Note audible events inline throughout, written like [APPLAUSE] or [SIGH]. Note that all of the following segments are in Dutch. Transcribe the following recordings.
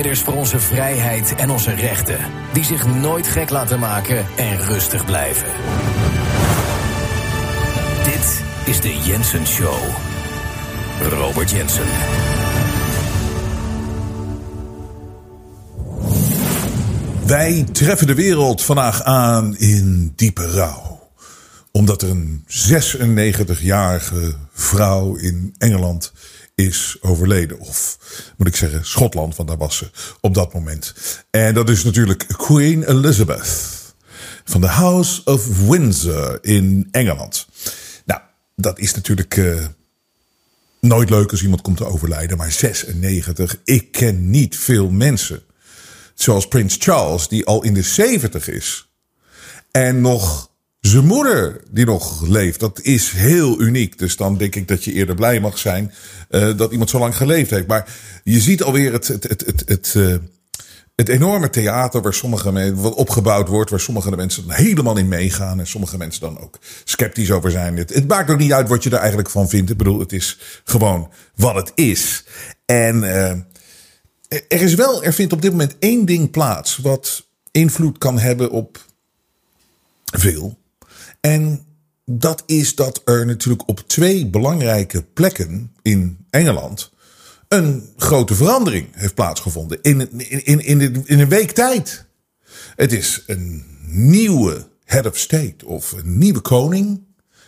Strijders voor onze vrijheid en onze rechten, die zich nooit gek laten maken en rustig blijven. Dit is de Jensen Show. Robert Jensen. Wij treffen de wereld vandaag aan in diepe rouw. Omdat er een 96-jarige vrouw in Engeland is overleden. Of moet ik zeggen, Schotland, want daar was ze op dat moment. En dat is natuurlijk Queen Elizabeth. Van de House of Windsor in Engeland. Nou, dat is natuurlijk uh, nooit leuk als iemand komt te overlijden. Maar 96, ik ken niet veel mensen. Zoals Prins Charles, die al in de 70 is. En nog zijn moeder die nog leeft. Dat is heel uniek. Dus dan denk ik dat je eerder blij mag zijn uh, dat iemand zo lang geleefd heeft. Maar je ziet alweer het, het, het, het, het, uh, het enorme theater waar sommige mensen, opgebouwd wordt, waar sommige mensen dan helemaal in meegaan en sommige mensen dan ook sceptisch over zijn. Het, maakt ook niet uit wat je er eigenlijk van vindt. Ik bedoel, het is gewoon wat het is. En uh, er is wel, er vindt op dit moment één ding plaats wat invloed kan hebben op veel. En dat is dat er natuurlijk op twee belangrijke plekken in Engeland een grote verandering heeft plaatsgevonden. In, in, in, in, in een week tijd. Het is een nieuwe head of state of een nieuwe koning.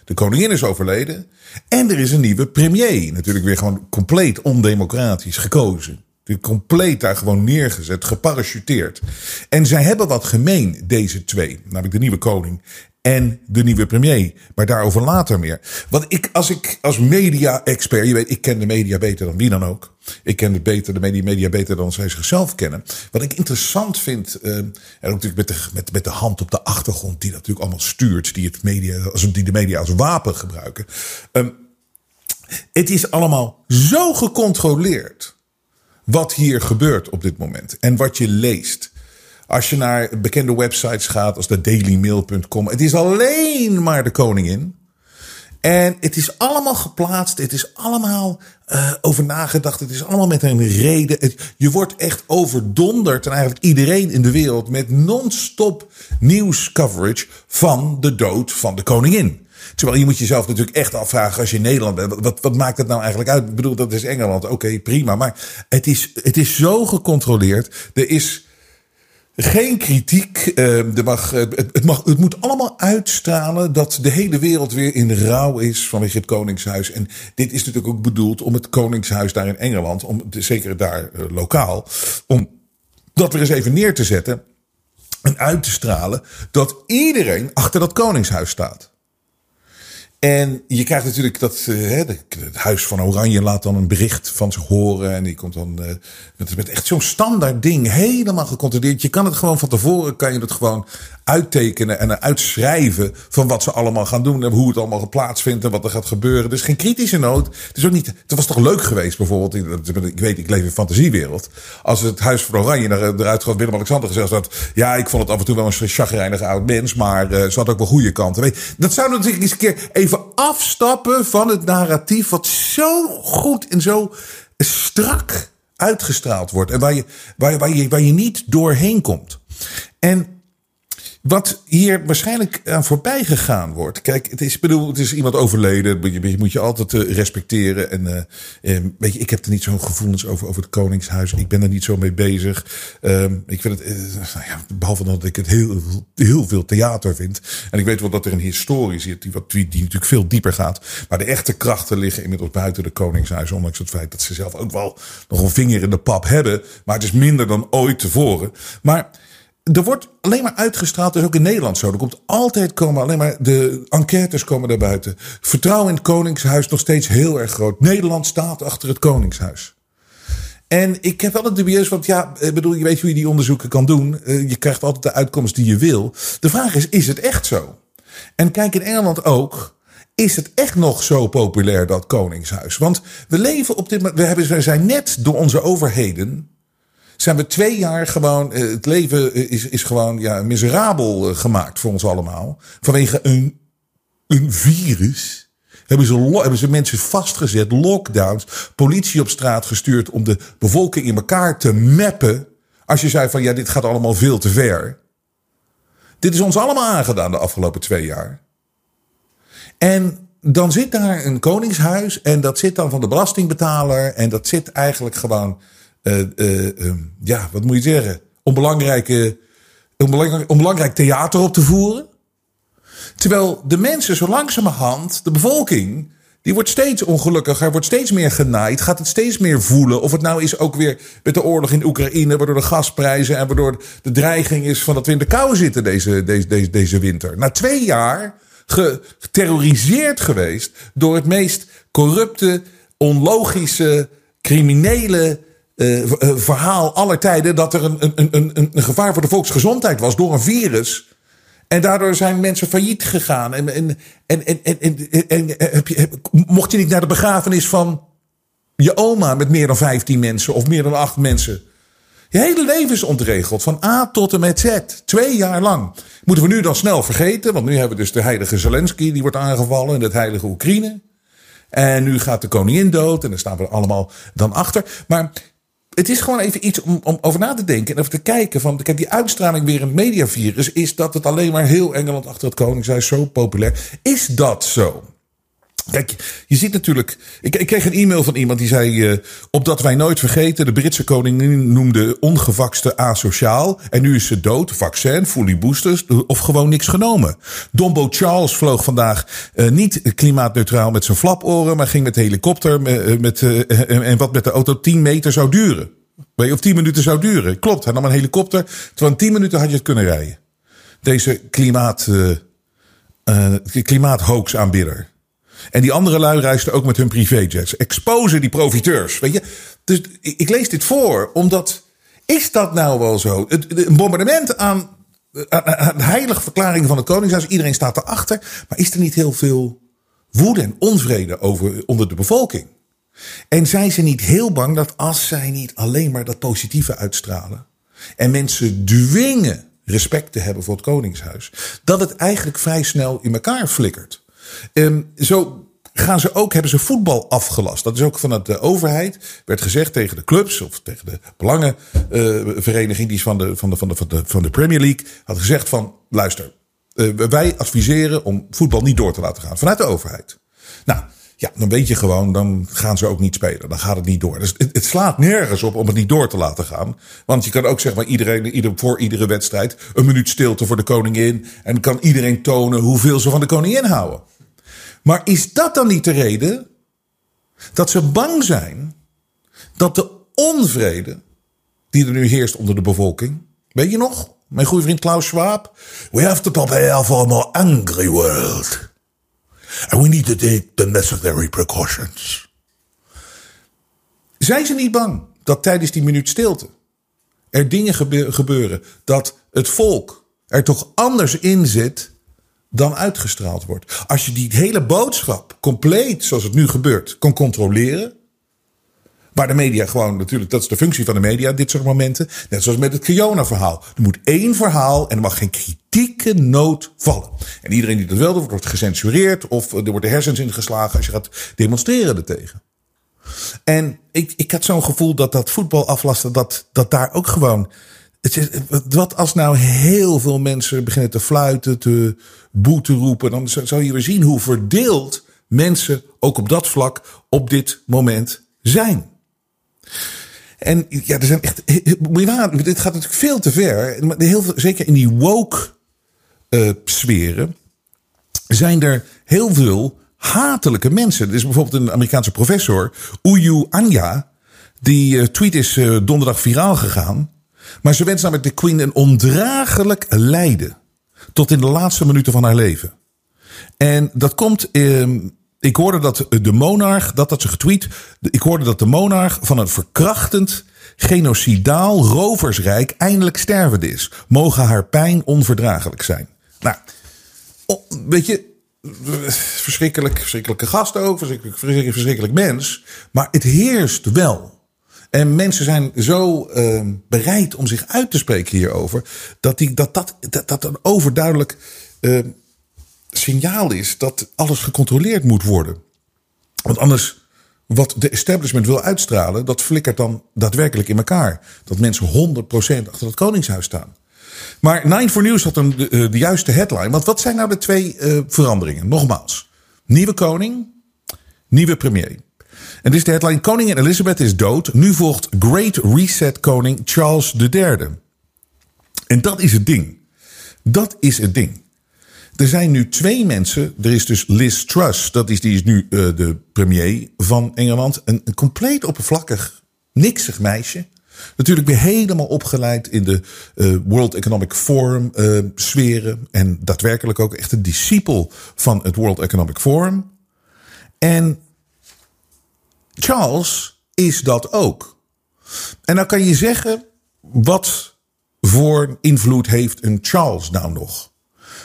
De koningin is overleden. En er is een nieuwe premier. Natuurlijk weer gewoon compleet ondemocratisch gekozen. Compleet daar gewoon neergezet, geparachuteerd. En zij hebben wat gemeen, deze twee. Namelijk de nieuwe koning en de nieuwe premier. Maar daarover later meer. Want ik, als ik als media-expert, je weet, ik ken de media beter dan wie dan ook. Ik ken het beter, de media, beter dan zij zichzelf kennen. Wat ik interessant vind, uh, en ook natuurlijk met de, met, met de hand op de achtergrond, die dat natuurlijk allemaal stuurt, die, het media, die de media als wapen gebruiken. Um, het is allemaal zo gecontroleerd wat hier gebeurt op dit moment en wat je leest. Als je naar bekende websites gaat als de dailymail.com. Het is alleen maar de koningin. En het is allemaal geplaatst. Het is allemaal uh, over nagedacht. Het is allemaal met een reden. Je wordt echt overdonderd. En eigenlijk iedereen in de wereld met non-stop nieuwscoverage van de dood van de koningin. Terwijl je moet jezelf natuurlijk echt afvragen als je in Nederland bent. Wat, wat maakt het nou eigenlijk uit? Ik bedoel, dat is Engeland. Oké, prima. Maar het is, het is zo gecontroleerd. Er is geen kritiek. Uh, mag, het, het, mag, het moet allemaal uitstralen dat de hele wereld weer in rouw is vanwege het Koningshuis. En dit is natuurlijk ook bedoeld om het Koningshuis daar in Engeland, om, zeker daar uh, lokaal, om dat weer eens even neer te zetten en uit te stralen dat iedereen achter dat Koningshuis staat. En je krijgt natuurlijk dat uh, het Huis van Oranje laat dan een bericht van zich horen. En die komt dan uh, met, met echt zo'n standaard ding helemaal gecontroleerd. Je kan het gewoon van tevoren, kan je het gewoon uittekenen en uitschrijven van wat ze allemaal gaan doen. En hoe het allemaal plaatsvindt en wat er gaat gebeuren. Dus geen kritische noot. Het is ook niet, het was toch leuk geweest bijvoorbeeld. Ik weet, ik leef in een fantasiewereld. Als het Huis van Oranje eruit gaat, Willem-Alexander gezegd dat. Ja, ik vond het af en toe wel een chagrijnige oud mens. Maar uh, ze had ook wel goede kanten. Dat zou natuurlijk eens een keer even afstappen van het narratief. Wat zo goed en zo strak uitgestraald wordt. En waar je, waar, waar je, waar je niet doorheen komt. En wat hier waarschijnlijk aan voorbij gegaan wordt. Kijk, het is, bedoel, het is iemand overleden. Je moet je altijd uh, respecteren. En uh, weet je, ik heb er niet zo'n gevoelens over, over het Koningshuis. Ik ben er niet zo mee bezig. Um, ik vind het, nou ja, behalve dat ik het heel, heel veel theater vind. En ik weet wel dat er een historie zit die, wat, die, die natuurlijk veel dieper gaat. Maar de echte krachten liggen inmiddels buiten de Koningshuis. Ondanks het feit dat ze zelf ook wel nog een vinger in de pap hebben. Maar het is minder dan ooit tevoren. Maar er wordt alleen maar uitgestraald, dus ook in Nederland zo. Er komt altijd komen alleen maar de enquêtes komen daar buiten. Vertrouwen in het Koningshuis nog steeds heel erg groot. Nederland staat achter het Koningshuis. En ik heb wel het dubieus, want ja, bedoel, je weet hoe je die onderzoeken kan doen. Eh, je krijgt altijd de uitkomst die je wil. De vraag is, is het echt zo? En kijk in Engeland ook. Is het echt nog zo populair, dat Koningshuis? Want we leven op dit moment, we, hebben, we zijn net door onze overheden zijn we twee jaar gewoon. Eh, het leven is, is gewoon ja, miserabel eh, gemaakt voor ons allemaal. Vanwege een, een virus. Hebben ze, hebben ze mensen vastgezet, lockdowns, politie op straat gestuurd om de bevolking in elkaar te mappen. Als je zei van ja, dit gaat allemaal veel te ver. Dit is ons allemaal aangedaan de afgelopen twee jaar. En dan zit daar een koningshuis en dat zit dan van de belastingbetaler. En dat zit eigenlijk gewoon, uh, uh, ja, wat moet je zeggen, om, belangrijke, om, belangrijk, om belangrijk theater op te voeren. Terwijl de mensen zo langzamerhand, de bevolking, die wordt steeds ongelukkiger, wordt steeds meer genaaid, gaat het steeds meer voelen. Of het nou is ook weer met de oorlog in Oekraïne, waardoor de gasprijzen en waardoor de dreiging is van dat we in de kou zitten deze, deze, deze, deze winter. Na twee jaar geterroriseerd geweest door het meest corrupte, onlogische, criminele uh, verhaal aller tijden. Dat er een, een, een, een gevaar voor de volksgezondheid was door een virus. En daardoor zijn mensen failliet gegaan. En, en, en, en, en, en, heb je, mocht je niet naar de begrafenis van je oma met meer dan 15 mensen of meer dan 8 mensen. Je hele leven is ontregeld, van A tot en met Z. Twee jaar lang. Moeten we nu dan snel vergeten, want nu hebben we dus de heilige Zelensky, die wordt aangevallen, en het heilige Oekraïne. En nu gaat de koningin dood, en daar staan we allemaal dan achter. Maar het is gewoon even iets om, om over na te denken en over te kijken. Van, kijk, die uitstraling weer een mediavirus is dat het alleen maar heel Engeland achter het koningshuis zo populair. Is dat zo? Kijk, je ziet natuurlijk. Ik, ik, kreeg een e-mail van iemand die zei. Uh, opdat wij nooit vergeten. De Britse koningin noemde ongevakste asociaal. En nu is ze dood. Vaccin, fully boosters. Of gewoon niks genomen. Dombo Charles vloog vandaag uh, niet klimaatneutraal met zijn flaporen. Maar ging met de helikopter. Met, met, en wat met de auto 10 meter zou duren. Of 10 minuten zou duren. Klopt, hij nam een helikopter. Terwijl in 10 minuten had je het kunnen rijden. Deze klimaat. klimaathoax aanbidder. En die andere lui reisden ook met hun privéjets. Exposen die profiteurs. Weet je? Dus ik lees dit voor, omdat. Is dat nou wel zo? Het, een bombardement aan, heilige verklaring van het Koningshuis. Iedereen staat erachter. Maar is er niet heel veel woede en onvrede over, onder de bevolking? En zijn ze niet heel bang dat als zij niet alleen maar dat positieve uitstralen. en mensen dwingen respect te hebben voor het Koningshuis. dat het eigenlijk vrij snel in elkaar flikkert. Um, zo gaan ze ook, hebben ze voetbal afgelast. Dat is ook vanuit de overheid. Werd gezegd tegen de clubs of tegen de belangenvereniging uh, die is van de, van, de, van, de, van, de, Premier League. Had gezegd van luister, uh, wij adviseren om voetbal niet door te laten gaan vanuit de overheid. Nou, ja, dan weet je gewoon, dan gaan ze ook niet spelen. Dan gaat het niet door. Dus het, slaat nergens op om het niet door te laten gaan. Want je kan ook zeg maar iedereen, ieder, voor iedere wedstrijd een minuut stilte voor de koningin. En kan iedereen tonen hoeveel ze van de koningin houden. Maar is dat dan niet de reden dat ze bang zijn dat de onvrede die er nu heerst onder de bevolking, weet je nog? Mijn goede vriend Klaus Schwab. We have to prepare for a more angry world. And we need to take the necessary precautions. Zijn ze niet bang dat tijdens die minuut stilte er dingen gebeuren dat het volk er toch anders in zit dan uitgestraald wordt. Als je die hele boodschap compleet, zoals het nu gebeurt, kan controleren. Waar de media gewoon, natuurlijk, dat is de functie van de media, dit soort momenten. Net zoals met het Kiona-verhaal. Er moet één verhaal en er mag geen kritieke noot vallen. En iedereen die dat wil, wordt gecensureerd of er wordt de hersens ingeslagen als je gaat demonstreren ertegen. En ik, ik had zo'n gevoel dat dat voetbal aflasten, dat, dat daar ook gewoon wat als nou heel veel mensen beginnen te fluiten, te boete roepen, dan zou je weer zien hoe verdeeld mensen ook op dat vlak op dit moment zijn. En ja, er zijn echt. Dit gaat natuurlijk veel te ver. Heel veel, zeker in die woke uh, sferen zijn er heel veel hatelijke mensen. Er is bijvoorbeeld een Amerikaanse professor, Uyu Anya. Die uh, tweet is uh, donderdag viraal gegaan. Maar ze wenst namelijk de Queen een ondraaglijk lijden. Tot in de laatste minuten van haar leven. En dat komt. Eh, ik hoorde dat de monarch, dat had ze getweet. Ik hoorde dat de monarch van een verkrachtend, genocidaal roversrijk eindelijk stervende is. Mogen haar pijn onverdraaglijk zijn. Nou, weet je, verschrikkelijk, verschrikkelijke gast ook, verschrikkelijk, verschrikkelijk mens. Maar het heerst wel en mensen zijn zo uh, bereid om zich uit te spreken hierover. Dat die, dat, dat, dat, een overduidelijk uh, signaal is dat alles gecontroleerd moet worden. Want anders, wat de establishment wil uitstralen, dat flikkert dan daadwerkelijk in elkaar. Dat mensen 100% achter het Koningshuis staan. Maar Nine for News had een, de, eh, juiste headline. Want wat zijn nou de twee uh, veranderingen? Nogmaals, nieuwe koning, nieuwe premier. En dit is de headline: Koningin Elizabeth is dood. Nu volgt Great Reset koning Charles III. En dat is het ding. Dat is het ding. Er zijn nu twee mensen. Er is dus Liz Truss, dat is, die is nu uh, de premier van Engeland. Een, een compleet oppervlakkig, niksig meisje. Natuurlijk weer helemaal opgeleid in de uh, World Economic Forum uh, sferen. En daadwerkelijk ook echt een discipel van het World Economic Forum. En Charles is dat ook. En dan kan je zeggen, wat voor invloed heeft een Charles nou nog?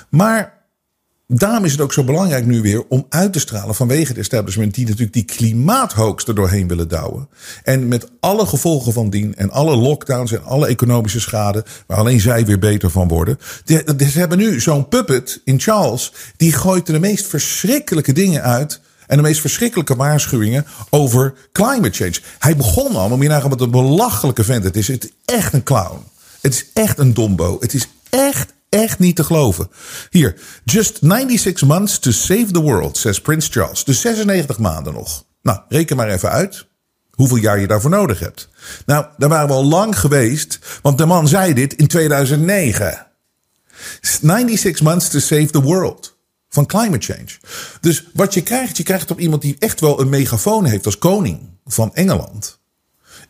Maar daarom is het ook zo belangrijk nu weer om uit te stralen vanwege het establishment die natuurlijk die klimaathoogst er doorheen willen douwen. En met alle gevolgen van dien en alle lockdowns en alle economische schade, waar alleen zij weer beter van worden. Ze hebben nu zo'n puppet in Charles, die gooit de meest verschrikkelijke dingen uit en de meest verschrikkelijke waarschuwingen over climate change. Hij begon al, om je nagaan wat een belachelijke vent het is. Het is echt een clown. Het is echt een dombo. Het is echt, echt niet te geloven. Hier, just 96 months to save the world, says Prince Charles. Dus 96 maanden nog. Nou, reken maar even uit hoeveel jaar je daarvoor nodig hebt. Nou, daar waren we al lang geweest, want de man zei dit in 2009. 96 months to save the world van climate change. Dus wat je krijgt, je krijgt op iemand die echt wel een megafoon heeft als koning van Engeland.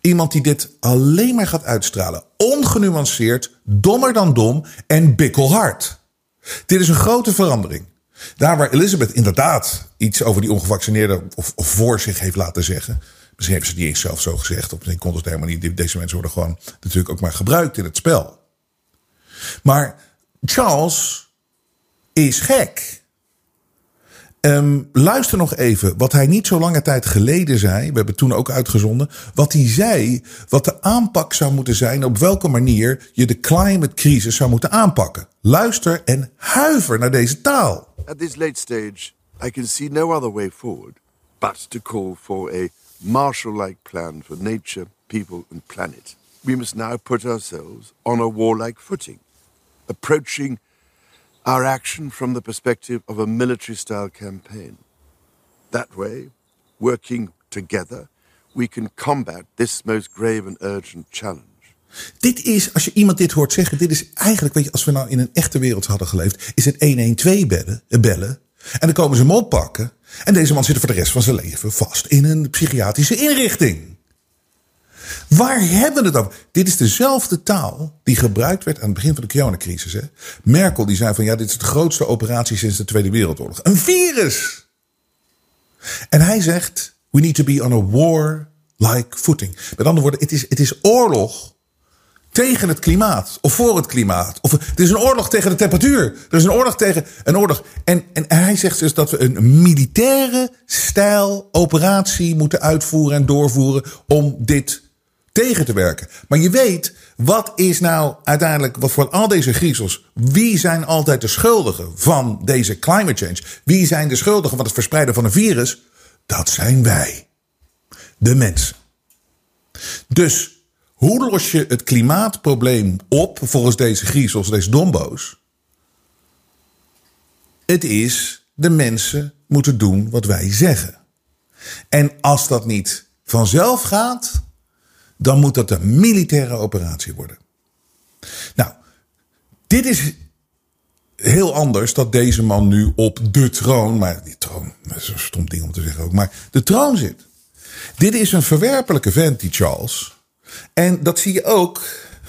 Iemand die dit alleen maar gaat uitstralen. Ongenuanceerd, dommer dan dom en bikkelhard. Dit is een grote verandering. Daar waar Elizabeth inderdaad iets over die ongevaccineerden of, voor zich heeft laten zeggen. Misschien heeft ze niet eens zelf zo gezegd. Of misschien kon het helemaal niet. Deze mensen worden gewoon natuurlijk ook maar gebruikt in het spel. Maar Charles is gek. Um, luister nog even wat hij niet zo lange tijd geleden zei. We hebben toen ook uitgezonden. Wat hij zei, wat de aanpak zou moeten zijn. Op welke manier je de climate crisis zou moeten aanpakken. Luister en huiver naar deze taal. At this late stage, I can see no other way forward but to call for a Marshall-like plan for nature, people and planet. We must now put ourselves on a warlike footing, approaching our action from the perspective of a military style campaign. That way, working together, we can combat this most grave and urgent challenge. Dit is, als je iemand dit hoort zeggen, dit is eigenlijk, weet je, als we nou in een echte wereld hadden geleefd, is het 112 bellen, bellen. En dan komen ze hem oppakken. En deze man zit voor de rest van zijn leven vast in een psychiatrische inrichting. Waar hebben we het over? Dit is dezelfde taal die gebruikt werd aan het begin van de coronacrisis. Hè? Merkel die zei van ja, dit is de grootste operatie sinds de Tweede Wereldoorlog. Een virus! En hij zegt, we need to be on a war-like footing. Met andere woorden, het is, het is oorlog tegen het klimaat. Of voor het klimaat. Of het is een oorlog tegen de temperatuur. Er is een oorlog tegen een oorlog. En, en hij zegt dus dat we een militaire stijl operatie moeten uitvoeren en doorvoeren om dit tegen te werken. Maar je weet, wat is nou uiteindelijk, wat voor al deze griezels, wie zijn altijd de schuldigen van deze climate change? Wie zijn de schuldigen van het verspreiden van een virus? Dat zijn wij, de mensen. Dus hoe los je het klimaatprobleem op volgens deze griezels, deze dombo's? Het is de mensen moeten doen wat wij zeggen. En als dat niet vanzelf gaat, dan moet dat een militaire operatie worden. Nou, dit is heel anders dat deze man nu op de troon, maar die troon, dat is een stom ding om te zeggen ook, maar de troon zit. Dit is een verwerpelijke vent, die Charles. En dat zie je ook,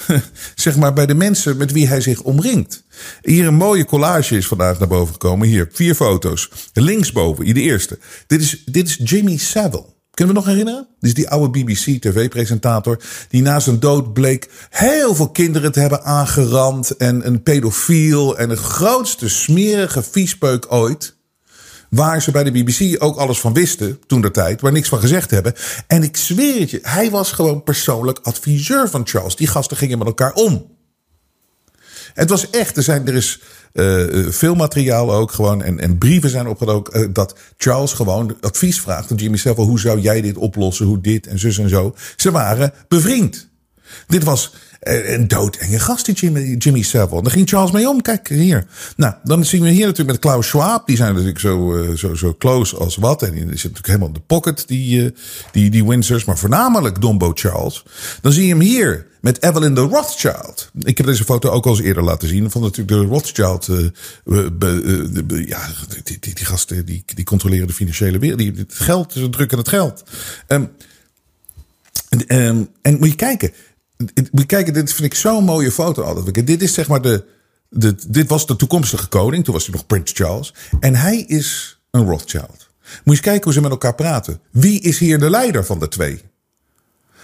[LAUGHS] zeg maar, bij de mensen met wie hij zich omringt. Hier een mooie collage is vandaag naar boven gekomen. Hier, vier foto's. Linksboven, de eerste. Dit is, dit is Jimmy Savile. Kunnen we nog herinneren? Is die oude BBC-tv-presentator. Die na zijn dood bleek heel veel kinderen te hebben aangerand. En een pedofiel. En de grootste smerige viespeuk ooit. Waar ze bij de BBC ook alles van wisten toen de tijd. Waar niks van gezegd hebben. En ik zweer het je, hij was gewoon persoonlijk adviseur van Charles. Die gasten gingen met elkaar om. Het was echt, er, zijn, er is uh, veel materiaal ook gewoon. En, en brieven zijn opgedoken. Uh, dat Charles gewoon advies vraagt aan Jimmy Savile. Hoe zou jij dit oplossen? Hoe dit en zus en zo. Ze waren bevriend. Dit was een doodenge gast, die Jimmy, Jimmy Savile. Daar ging Charles mee om. Kijk, hier. Nou, dan zien we hier natuurlijk met Klaus Schwab. Die zijn natuurlijk zo, uh, zo, zo close als wat. En die zit natuurlijk helemaal in de pocket, die, uh, die, die Windsors. Maar voornamelijk Dombo Charles. Dan zie je hem hier met Evelyn de Rothschild. Ik heb deze foto ook al eens eerder laten zien. Van natuurlijk de Rothschild. Be, ja, die, die, die, gasten die, die controleren de financiële wereld. Die, het geld, ze drukken het geld. Um, en, um, en moet je kijken. Kijken, dit vind ik zo'n mooie foto altijd. Dit is zeg maar de, de. Dit was de toekomstige koning. Toen was hij nog Prins Charles. En hij is een Rothschild. Moet je eens kijken hoe ze met elkaar praten. Wie is hier de leider van de twee?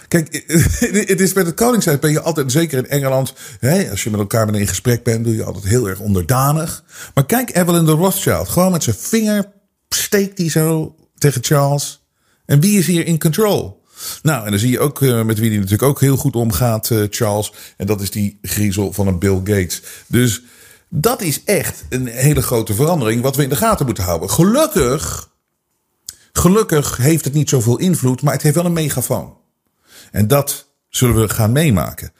Kijk, [LAUGHS] het is met het koningshuis ben je altijd, zeker in Engeland, hè, als je met elkaar in gesprek bent, doe je altijd heel erg onderdanig. Maar kijk, Evelyn de Rothschild, gewoon met zijn vinger steekt hij zo tegen Charles. En wie is hier in control? Nou, en dan zie je ook uh, met wie hij natuurlijk ook heel goed omgaat, uh, Charles. En dat is die griezel van een Bill Gates. Dus dat is echt een hele grote verandering wat we in de gaten moeten houden. Gelukkig, gelukkig heeft het niet zoveel invloed, maar het heeft wel een megafoon. En dat zullen we gaan meemaken.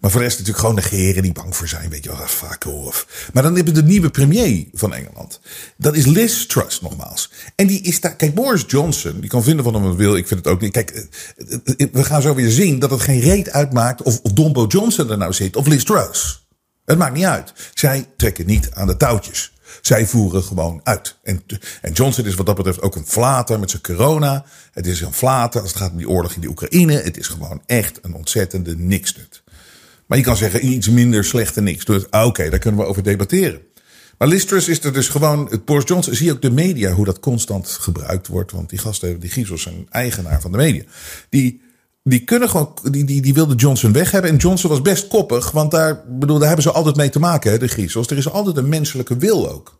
Maar voor de rest natuurlijk gewoon negeren die bang voor zijn. Weet je wel, fuck off. Maar dan hebben we de nieuwe premier van Engeland. Dat is Liz Truss nogmaals. En die is daar. Kijk, Boris Johnson, die kan vinden van hem wat wil. Ik vind het ook niet. Kijk, eh, eh, we gaan zo weer zien dat het geen reet uitmaakt of Dombo Johnson er nou zit of Liz Truss. Het maakt niet uit. Zij trekken niet aan de touwtjes. Zij voeren gewoon uit. En, en Johnson is wat dat betreft ook een flater met zijn corona. Het is een flater als het gaat om die oorlog in de Oekraïne. Het is gewoon echt een ontzettende niksnut. Maar je kan zeggen iets minder slechte niks. Dus oké, daar kunnen we over debatteren. Maar Listrus is er dus gewoon. Boris Johnson zie je ook de media hoe dat constant gebruikt wordt. Want die gasten, die Griezels zijn eigenaar van de media. Die, die kunnen gewoon. Die, die, die wilde Johnson weg hebben. En Johnson was best koppig. Want daar, bedoel, daar hebben ze altijd mee te maken, hè, de Griezels. Er is altijd een menselijke wil ook.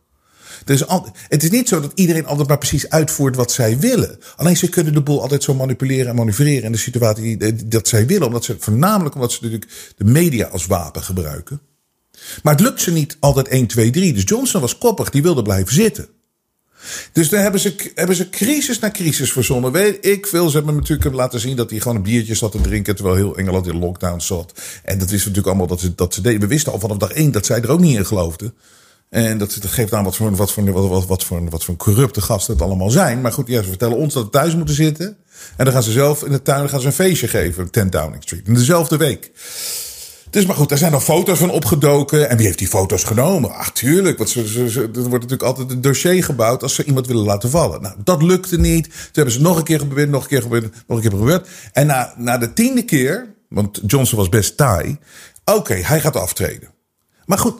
Dus het is niet zo dat iedereen altijd maar precies uitvoert wat zij willen. Alleen ze kunnen de boel altijd zo manipuleren en manoeuvreren in de situatie dat zij willen. Omdat ze, voornamelijk omdat ze natuurlijk de media als wapen gebruiken. Maar het lukt ze niet altijd 1, 2, 3. Dus Johnson was koppig, die wilde blijven zitten. Dus dan hebben ze, hebben ze crisis na crisis verzonnen. Weet ik veel. Ze hebben natuurlijk laten zien dat hij gewoon een biertje zat te drinken. terwijl heel Engeland in lockdown zat. En dat is natuurlijk allemaal dat ze, dat ze deden. We wisten al vanaf dag één dat zij er ook niet in geloofden. En dat, dat geeft aan wat voor, wat, voor, wat, wat, voor, wat voor corrupte gasten het allemaal zijn. Maar goed, ja, ze vertellen ons dat we thuis moeten zitten. En dan gaan ze zelf in de tuin gaan ze een feestje geven. 10 Downing Street. In dezelfde week. Dus maar goed, daar zijn nog foto's van opgedoken. En wie heeft die foto's genomen? Ach, tuurlijk. Want ze, ze, er wordt natuurlijk altijd een dossier gebouwd als ze iemand willen laten vallen. Nou, dat lukte niet. Toen hebben ze nog een keer geprobeerd, nog een keer geprobeerd, nog een keer geprobeerd. En na, na de tiende keer, want Johnson was best taai. Oké, hij gaat aftreden. Maar goed,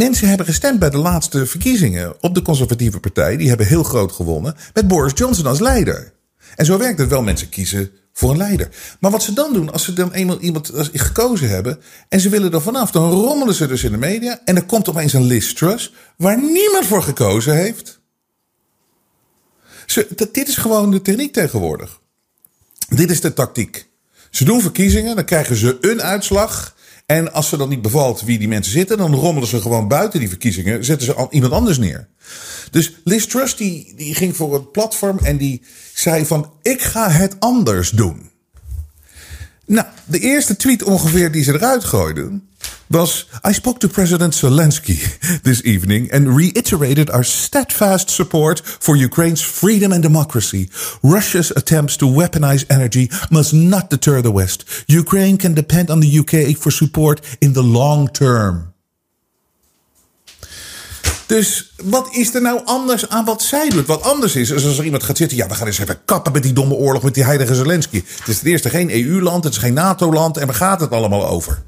Mensen hebben gestemd bij de laatste verkiezingen op de conservatieve partij. Die hebben heel groot gewonnen. Met Boris Johnson als leider. En zo werkt het wel. Mensen kiezen voor een leider. Maar wat ze dan doen, als ze dan eenmaal iemand gekozen hebben. en ze willen er vanaf, dan rommelen ze dus in de media. en er komt opeens een Liz Truss. waar niemand voor gekozen heeft. Ze, dit is gewoon de techniek tegenwoordig. Dit is de tactiek. Ze doen verkiezingen, dan krijgen ze een uitslag. En als ze dan niet bevalt wie die mensen zitten, dan rommelen ze gewoon buiten die verkiezingen, zetten ze iemand anders neer. Dus Liz Truss die, die ging voor het platform en die zei van ik ga het anders doen. Nou, de eerste tweet ongeveer die ze eruit gooiden was I spoke to President Zelensky this evening and reiterated our steadfast support for Ukraine's freedom and democracy. Russia's attempts to weaponize energy must not deter the West. Ukraine can depend on the UK for support in the long term. Dus wat is er nou anders aan wat zij doet? Wat anders is, als er iemand gaat zitten. Ja, we gaan eens even kappen met die domme oorlog met die heilige Zelensky. Het is ten eerste geen EU-land, het is geen NATO-land. En waar gaat het allemaal over?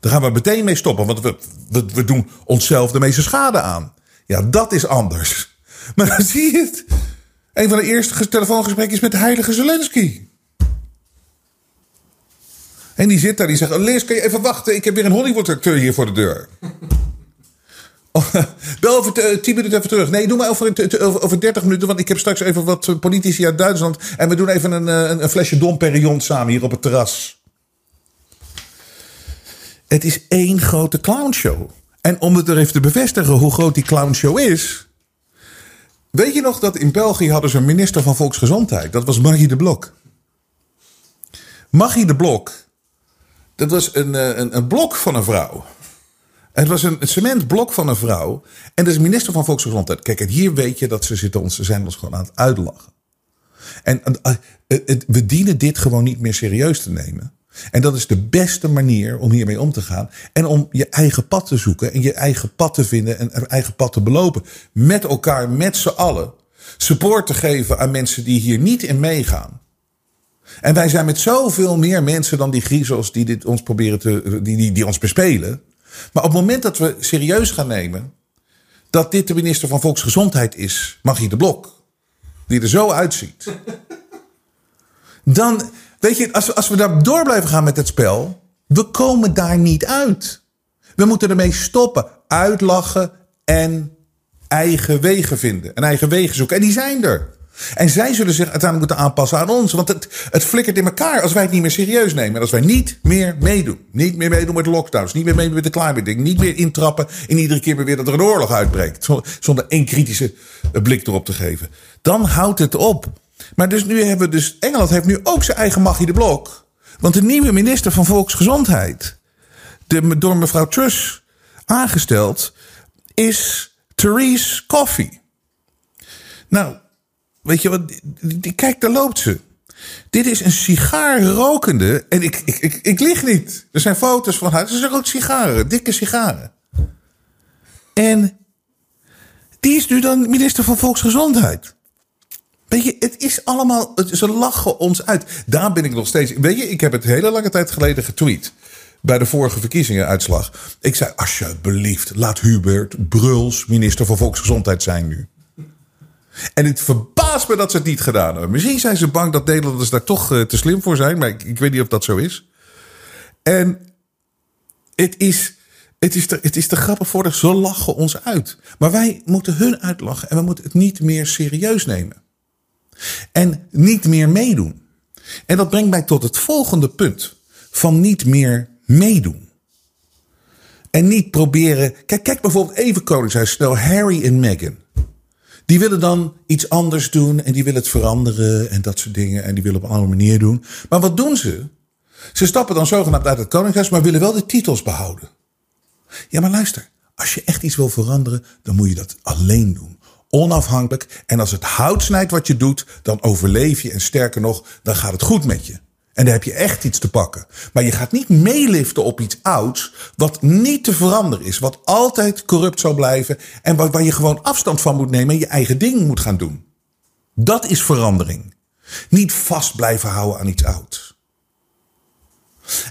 Daar gaan we meteen mee stoppen, want we, we, doen onszelf de meeste schade aan. Ja, dat is anders. Maar dan zie je het. Een van de eerste telefoongesprekken is met de heilige Zelensky. En die zit daar, die zegt: Lees, kan je even wachten? Ik heb weer een Hollywood-acteur hier voor de deur. [LAUGHS] Bel over 10 minuten even terug. Nee, doe maar over, over 30 minuten. Want ik heb straks even wat politici uit Duitsland. En we doen even een, een, een flesje Dom Perignon samen hier op het terras. Het is één grote clownshow. En om het er even te bevestigen hoe groot die clownshow is. Weet je nog dat in België hadden ze een minister van Volksgezondheid? Dat was Maggie de Blok. Maggie de Blok, dat was een, eh, een, een blok van een vrouw. Het was een cementblok van een vrouw. En dat is minister van Volksgezondheid. Kijk, en hier weet je dat ze, zitten ons, ze zijn ons gewoon aan het uitlachen. En uh, we dienen dit gewoon niet meer serieus te nemen. En dat is de beste manier om hiermee om te gaan. En om je eigen pad te zoeken en je eigen pad te vinden en eigen pad te belopen. Met elkaar, met z'n allen. Support te geven aan mensen die hier niet in meegaan. En wij zijn met zoveel meer mensen dan die griezels die dit ons proberen te, die, die, die ons bespelen. Maar op het moment dat we serieus gaan nemen dat dit de minister van Volksgezondheid is, Maggie de Blok, die er zo uitziet, [LAUGHS] dan, weet je, als we, als we daar door blijven gaan met het spel, we komen daar niet uit. We moeten ermee stoppen, uitlachen en eigen wegen vinden en eigen wegen zoeken. En die zijn er. En zij zullen zich uiteindelijk moeten aanpassen aan ons. Want het, het flikkert in elkaar als wij het niet meer serieus nemen. En als wij niet meer meedoen. Niet meer meedoen met lockdowns. Niet meer meedoen met de climate ding. Niet meer intrappen in iedere keer weer dat er een oorlog uitbreekt. Zonder één kritische blik erop te geven. Dan houdt het op. Maar dus nu hebben dus... Engeland heeft nu ook zijn eigen magie de blok. Want de nieuwe minister van Volksgezondheid... De, door mevrouw Truss aangesteld... is Therese Coffee. Nou, Weet je wat? Kijk, daar loopt ze. Dit is een sigaar rokende. En ik, ik, ik, ik lig niet. Er zijn foto's van haar. Ze rookt sigaren, dikke sigaren. En die is nu dan minister van Volksgezondheid. Weet je, het is allemaal. Ze lachen ons uit. Daar ben ik nog steeds. Weet je, ik heb het hele lange tijd geleden getweet. Bij de vorige verkiezingenuitslag. Ik zei: Alsjeblieft, laat Hubert Bruls minister van Volksgezondheid zijn nu. En het verbaast me dat ze het niet gedaan hebben. Misschien zijn ze bang dat Nederlanders daar toch uh, te slim voor zijn. Maar ik, weet niet of dat zo is. En het is, het is, te, het is te grappig voor. Ze lachen ons uit. Maar wij moeten hun uitlachen. En we moeten het niet meer serieus nemen. En niet meer meedoen. En dat brengt mij tot het volgende punt. Van niet meer meedoen. En niet proberen. Kijk, kijk bijvoorbeeld even Koningshuis. Stel Harry en Meghan. Die willen dan iets anders doen en die willen het veranderen en dat soort dingen. En die willen op een andere manier doen. Maar wat doen ze? Ze stappen dan zogenaamd uit het koninkrijk, maar willen wel de titels behouden. Ja, maar luister. Als je echt iets wil veranderen, dan moet je dat alleen doen. Onafhankelijk. En als het hout snijdt wat je doet, dan overleef je. En sterker nog, dan gaat het goed met je. En daar heb je echt iets te pakken. Maar je gaat niet meeliften op iets ouds. wat niet te veranderen is. Wat altijd corrupt zal blijven. En waar, waar je gewoon afstand van moet nemen. en je eigen ding moet gaan doen. Dat is verandering. Niet vast blijven houden aan iets ouds.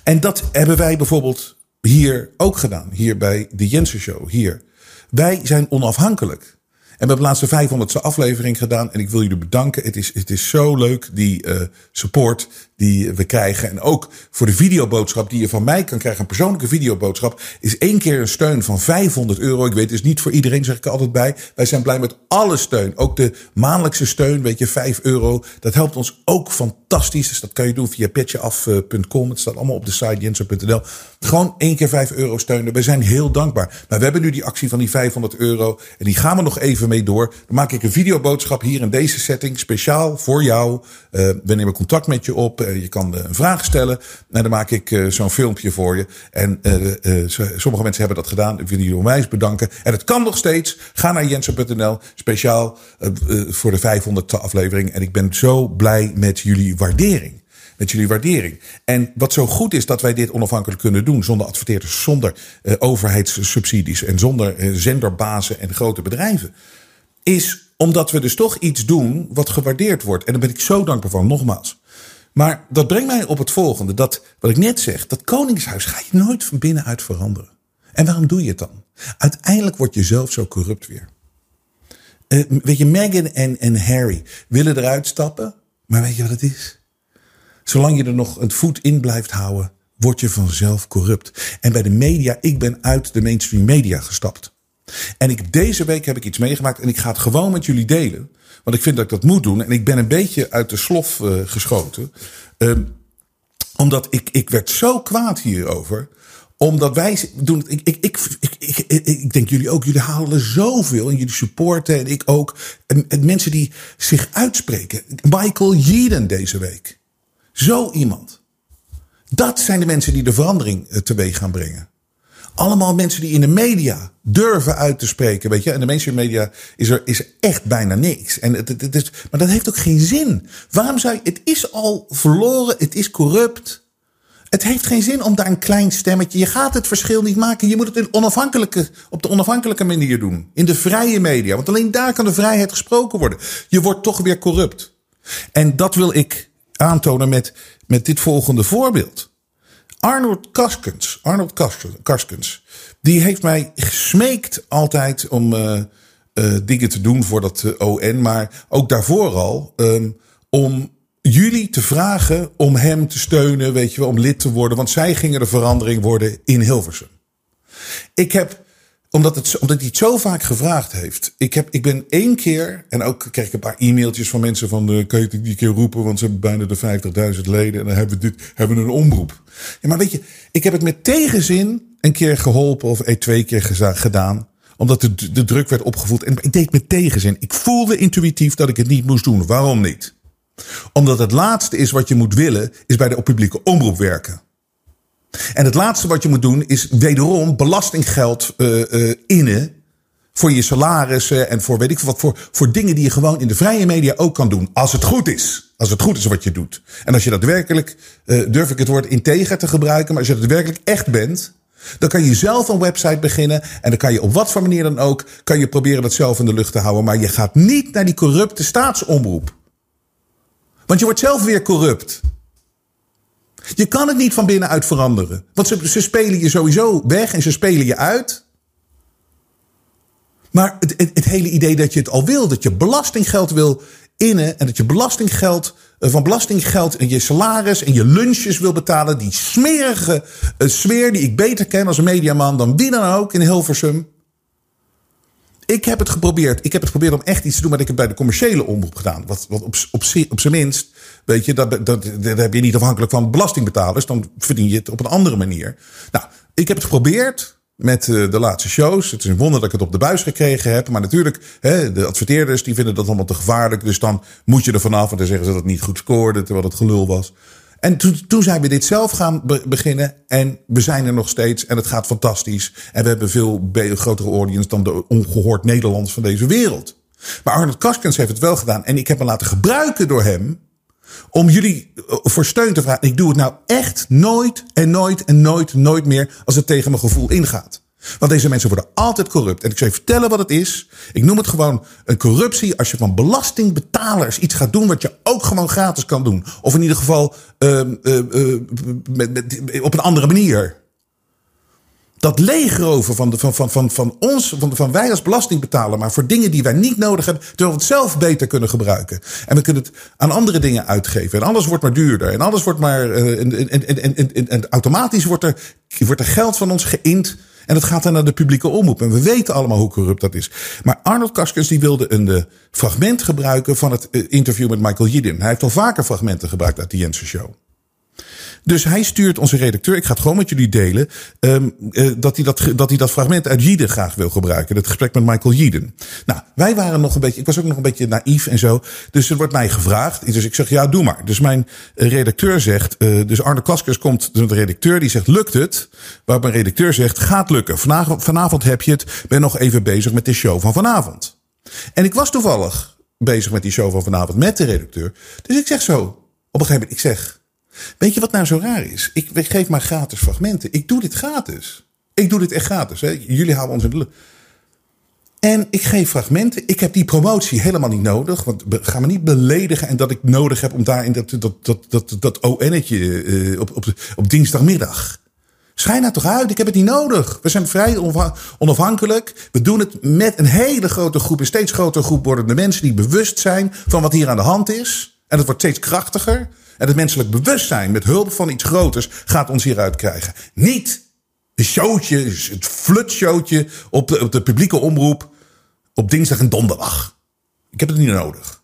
En dat hebben wij bijvoorbeeld hier ook gedaan. Hier bij de Jensen Show. Hier. Wij zijn onafhankelijk. En we hebben de laatste 500ste aflevering gedaan. En ik wil jullie bedanken. Het is, het is zo leuk, die uh, support die we krijgen. En ook voor de videoboodschap die je van mij kan krijgen. Een persoonlijke videoboodschap is één keer een steun van 500 euro. Ik weet, het is niet voor iedereen, zeg ik er altijd bij. Wij zijn blij met alle steun. Ook de maandelijkse steun, weet je, 5 euro. Dat helpt ons ook fantastisch. Dus dat kan je doen via petjeaf.com. Het staat allemaal op de site jensen.nl. Gewoon één keer 5 euro steunen. We zijn heel dankbaar. Maar we hebben nu die actie van die 500 euro. En die gaan we nog even mee door. Dan maak ik een videoboodschap hier in deze setting. Speciaal voor jou. Uh, we nemen contact met je op. Uh, je kan uh, een vraag stellen. En dan maak ik zo'n filmpje voor je. En sommige mensen hebben dat gedaan. Ik wil jullie onwijs bedanken. En het kan nog steeds. Ga naar jensen.nl. Speciaal voor de 500 aflevering. En ik ben zo blij met jullie waardering met jullie waardering. En wat zo goed is dat wij dit onafhankelijk kunnen doen, zonder adverteerders, zonder overheidssubsidies en zonder zenderbazen en grote bedrijven, is omdat we dus toch iets doen wat gewaardeerd wordt. En daar ben ik zo dankbaar voor, nogmaals. Maar dat brengt mij op het volgende. Dat wat ik net zeg, dat koningshuis ga je nooit van binnenuit veranderen. En waarom doe je het dan? Uiteindelijk word je zelf zo corrupt weer. Uh, weet je, Meghan en, en Harry willen eruit stappen. Maar weet je wat het is? Zolang je er nog een voet in blijft houden, word je vanzelf corrupt. En bij de media, ik ben uit de mainstream media gestapt. En ik, deze week heb ik iets meegemaakt en ik ga het gewoon met jullie delen. Want ik vind dat ik dat moet doen. En ik ben een beetje uit de slof uh, geschoten. Uh, omdat ik, ik werd zo kwaad hierover. Omdat wij doen. Ik, ik, ik, ik, ik, denk jullie ook. Jullie halen zoveel. En jullie supporten. En ik ook. En, en mensen die zich uitspreken. Michael Yeadon deze week. Zo iemand. Dat zijn de mensen die de verandering eh, teweeg gaan brengen. Allemaal mensen die in de media durven uit te spreken. Weet je, in de mainstream media is er is echt bijna niks. En het, het, het is, maar dat heeft ook geen zin. Waarom zou je. Het is al verloren, het is corrupt. Het heeft geen zin om daar een klein stemmetje. Je gaat het verschil niet maken. Je moet het in onafhankelijke, op de onafhankelijke manier doen. In de vrije media. Want alleen daar kan de vrijheid gesproken worden. Je wordt toch weer corrupt. En dat wil ik aantonen met, met dit volgende voorbeeld. Arnold Kaskens, Arnold Kaskens, die heeft mij gesmeekt altijd om uh, uh, dingen te doen voor dat uh, ON, maar ook daarvoor al um, om jullie te vragen om hem te steunen, weet je wel, om lid te worden, want zij gingen de verandering worden in Hilversum. Ik heb omdat, het, omdat hij het zo vaak gevraagd heeft. Ik, heb, ik ben één keer, en ook kreeg ik een paar e-mailtjes van mensen van... Uh, kun je het die keer roepen, want ze hebben bijna de 50.000 leden... en dan hebben we, dit, hebben we een omroep. Ja, maar weet je, ik heb het met tegenzin een keer geholpen... of twee keer gedaan, omdat de, de druk werd opgevoed. En ik deed met tegenzin. Ik voelde intuïtief dat ik het niet moest doen. Waarom niet? Omdat het laatste is wat je moet willen, is bij de publieke omroep werken. En het laatste wat je moet doen is wederom belastinggeld uh, innen voor je salarissen en voor weet ik wat voor, voor dingen die je gewoon in de vrije media ook kan doen. Als het goed is. Als het goed is wat je doet. En als je daadwerkelijk, uh, durf ik het woord integer te gebruiken, maar als je daadwerkelijk echt bent, dan kan je zelf een website beginnen. En dan kan je op wat voor manier dan ook, kan je proberen dat zelf in de lucht te houden. Maar je gaat niet naar die corrupte staatsomroep. Want je wordt zelf weer corrupt. Je kan het niet van binnenuit veranderen. Want ze, spelen je sowieso weg en ze spelen je uit. Maar het, het, het, hele idee dat je het al wil, dat je belastinggeld wil innen en dat je belastinggeld eh, van belastinggeld en je salaris en je lunches wil betalen, die smerige uh, sfeer die ik beter ken als mediaman dan wie dan ook in Hilversum. Ik heb het geprobeerd. Ik heb het geprobeerd om echt iets te doen, maar ik heb bij de commerciële omroep gedaan. Wat, wat op, op, op zijn minst Weet je, dat, dat, dat, heb je niet afhankelijk van belastingbetalers. Dan verdien je het op een andere manier. Nou, ik heb het geprobeerd met uh, de laatste shows. Het is een wonder dat ik het op de buis gekregen heb. Maar natuurlijk, hè, de adverteerders die vinden dat allemaal te gevaarlijk. Dus dan moet je er vanaf en dan zeggen ze dat het niet goed scoorde, terwijl het gelul was. En toen, toen zijn we dit zelf gaan be beginnen. En we zijn er nog steeds. En het gaat fantastisch. En we hebben veel grotere audience dan de ongehoord Nederlands van deze wereld. Maar Arnold Kaskens heeft het wel gedaan. En ik heb me laten gebruiken door hem om jullie eh, voor steun te vragen. Ik doe het nou echt nooit en nooit en nooit, nooit meer als het tegen mijn gevoel ingaat. Want deze mensen worden altijd corrupt. En ik zal je vertellen wat het is. Ik noem het gewoon een corruptie als je van belastingbetalers iets gaat doen wat je ook gewoon gratis kan doen. Of in ieder geval uh, uh, uh, met, op een andere manier dat leegroven van, de, van, van, van, van ons, van, van wij als belastingbetaler, maar voor dingen die wij niet nodig hebben, terwijl we het zelf beter kunnen gebruiken. En we kunnen het aan andere dingen uitgeven. En alles wordt maar duurder. En alles wordt maar. Uh, en, en, en, en, en, automatisch wordt er, wordt er geld van ons geïnd. En het gaat dan naar de publieke omroep. En we weten allemaal hoe corrupt dat is. Maar Arnold Kaskens die wilde een uh, fragment gebruiken van het uh, interview met Michael Yidin. Hij heeft al vaker fragmenten gebruikt uit de Jensen Show. Dus hij stuurt onze redacteur, ik ga het gewoon met jullie delen, um, uh, dat, hij dat, dat hij dat fragment uit Jieden graag wil gebruiken. Het gesprek met Michael Jieden. Nou, wij waren nog een beetje, ik was ook nog een beetje naïef en zo. Dus er wordt mij gevraagd. Dus ik zeg, ja, doe maar. Dus mijn redacteur zegt, uh, dus Arne Kaskers komt, de redacteur, die zegt, lukt het? Waar mijn redacteur zegt, gaat lukken. Vanavond, vanavond heb je het, ben nog even bezig met de show van vanavond. En ik was toevallig bezig met die show van vanavond met de redacteur. Dus ik zeg zo, op een gegeven moment, ik zeg, Weet je wat nou zo raar is? Ik, geef maar gratis fragmenten. Ik doe dit gratis. Ik doe dit echt gratis. Hè? Jullie houden ons in de lucht. En ik geef fragmenten. Ik heb die promotie helemaal niet nodig. Want ga me niet beledigen en dat ik nodig heb om daar in dat, dat, dat, dat, dat ON'tje uh, op, op, op dinsdagmiddag. Schijn nou toch uit, ik heb het niet nodig. We zijn vrij onafhankelijk. We doen het met een hele grote groep, een steeds grotere groep wordende mensen die bewust zijn van wat hier aan de hand is. En het wordt steeds krachtiger. En het menselijk bewustzijn met hulp van iets groters gaat ons hieruit krijgen. Niet een showtje, het flutshowtje op de, op de publieke omroep op dinsdag en donderdag. Ik heb het niet nodig.